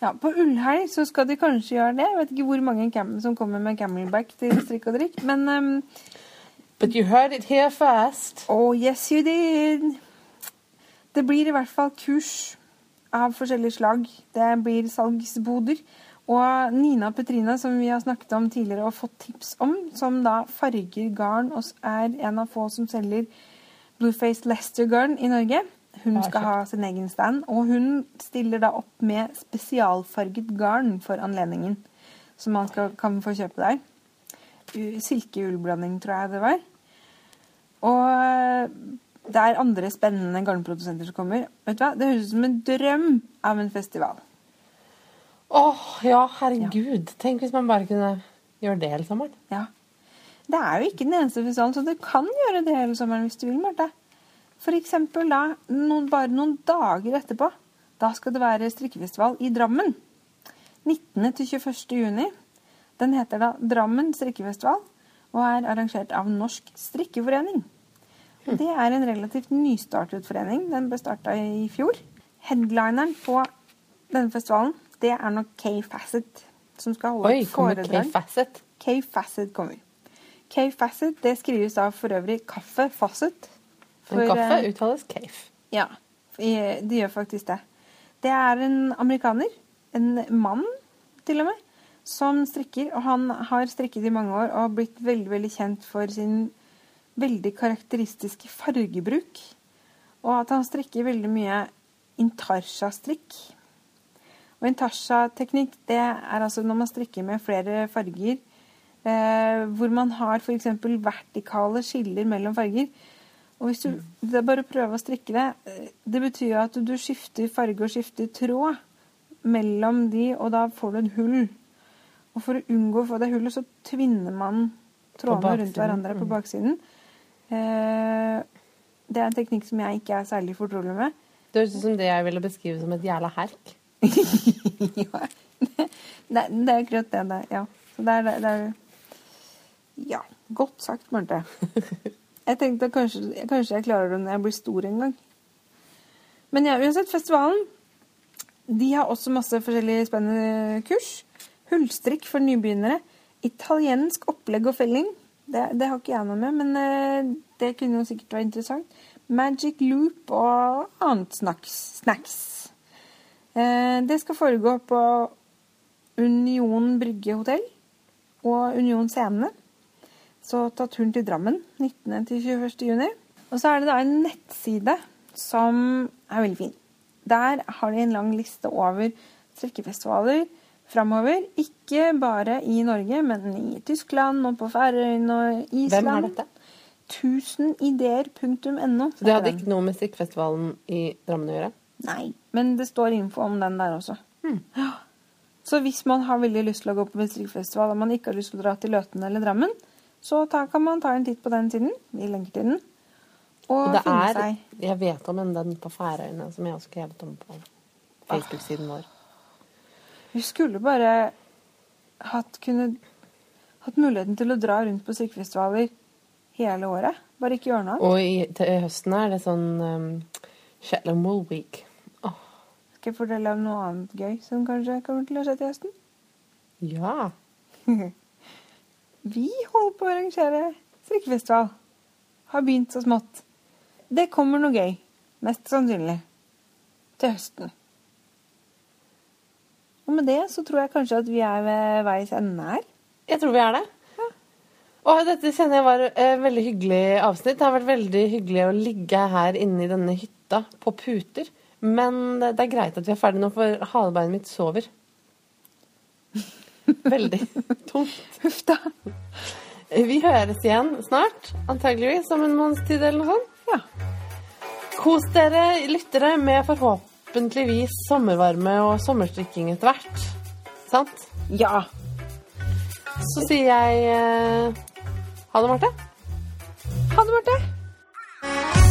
Ja, På Ullhelg så skal de kanskje gjøre det. Jeg vet ikke hvor mange som kommer med camelback til strikk og drikk, men um, But you heard it here first. Oh, yes you did. Det blir i hvert fall kurs av forskjellige slag. Det blir salgsboder. Og Nina Petrina, som vi har snakket om tidligere og fått tips om, som da farger garn og er en av få som selger Blueface Lester garn i Norge. Hun skal ha sin egen stand, og hun stiller da opp med spesialfarget garn for anledningen. Som man skal, kan få kjøpe der. Silkeullblanding, tror jeg det var. Og det er andre spennende garnprodusenter som kommer. Vet du hva? Det høres ut som en drøm av en festival. Åh, ja, herregud. Tenk hvis man bare kunne gjøre det hele sommeren. Ja. Det er jo ikke den eneste festivalen, så du kan gjøre det hele sommeren hvis du vil, Marte. For eksempel da, noen, bare noen dager etterpå, da skal det være strikkefestival i Drammen. 19. til 21. juni. Den heter da Drammen strikkefestival, og er arrangert av Norsk strikkeforening. Og Det er en relativt nystartet forening. Den ble starta i fjor. Headlineren på denne festivalen, det er nok Kay Facet, som skal holde Oi, kommer foredrag. Kay Facet? Kay Facet kommer. Kay Facet, det skrives da for øvrig kaffe Fassett. Men kaffe eh, uttales cave. Ja, det de gjør faktisk det. Det er en amerikaner, en mann til og med, som strikker. Og han har strikket i mange år og har blitt veldig, veldig kjent for sin veldig karakteristiske fargebruk. Og at han strikker veldig mye intarsia-strikk. Og intarsia-teknikk, det er altså når man strikker med flere farger, eh, hvor man har f.eks. vertikale skiller mellom farger. Og hvis du det er bare å prøve å strikke det, eh, det betyr jo at du skifter farge og skifter tråd mellom de, og da får du et hull. Og for å unngå å få det hullet, så tvinner man trådene rundt hverandre på mm. baksiden. Eh, det er en teknikk som jeg ikke er særlig fortrolig med. Det høres ut som det jeg ville beskrive som et jævla herk. ja. Det, det er akkurat det det. Ja. Så det er, det er Ja. Godt sagt, Marte. Jeg tenkte at kanskje, kanskje jeg klarer det når jeg blir stor en gang. Men ja, uansett, festivalen de har også masse forskjellige spennende kurs. Hullstrikk for nybegynnere. Italiensk opplegg og felling. Det, det har ikke jeg noe med, men eh, det kunne jo sikkert være interessant. Magic loop og annet snacks. snacks. Eh, det skal foregå på Union Brygge hotell og Union Scene. Så ta turen til Drammen 19. til 21. juni. Og så er det da en nettside som er veldig fin. Der har de en lang liste over strikkefestivaler framover. Ikke bare i Norge, men i Tyskland og på Færøyene og Island. Hvem er dette? Tusenideer.no. Så det hadde ikke noe med strikkefestivalen i Drammen å gjøre? Nei, men det står info om den der også. Ja. Så hvis man har veldig lyst til å gå på strikkefestival og man ikke har lyst til å dra til Løten eller Drammen, så ta, kan man ta en titt på den siden. Vi lenker til den. Og, Og det er seg Jeg vet om en den på Færøyene som jeg har skrevet om på Facebook-siden vår. Vi skulle bare hatt, kunne, hatt muligheten til å dra rundt på strikkefestivaler hele året. Bare ikke gjøre noe. Og i, til høsten er det sånn um, Shetland Wool Week. Oh. Skal jeg fortelle om noe annet gøy som kanskje kommer til å skje til høsten? ja. Vi holder på å arrangere strikkefestival. Har begynt så smått. Det kommer noe gøy. Mest sannsynlig. Til høsten. Og med det så tror jeg kanskje at vi er ved veis ende her. Jeg tror vi er det. Og dette kjenner jeg var et veldig hyggelig avsnitt. Det har vært veldig hyggelig å ligge her inne i denne hytta på puter. Men det er greit at vi er ferdig nå, for halebeinet mitt sover. Veldig tungt. Huff da. Vi høres igjen snart, antageligvis om en måneds tid eller noe sånt. Ja. Kos dere lyttere med forhåpentligvis sommervarme og sommerstrikking etter hvert. Sant? Ja. Så sier jeg eh, ha det, Marte. Ha det, Marte.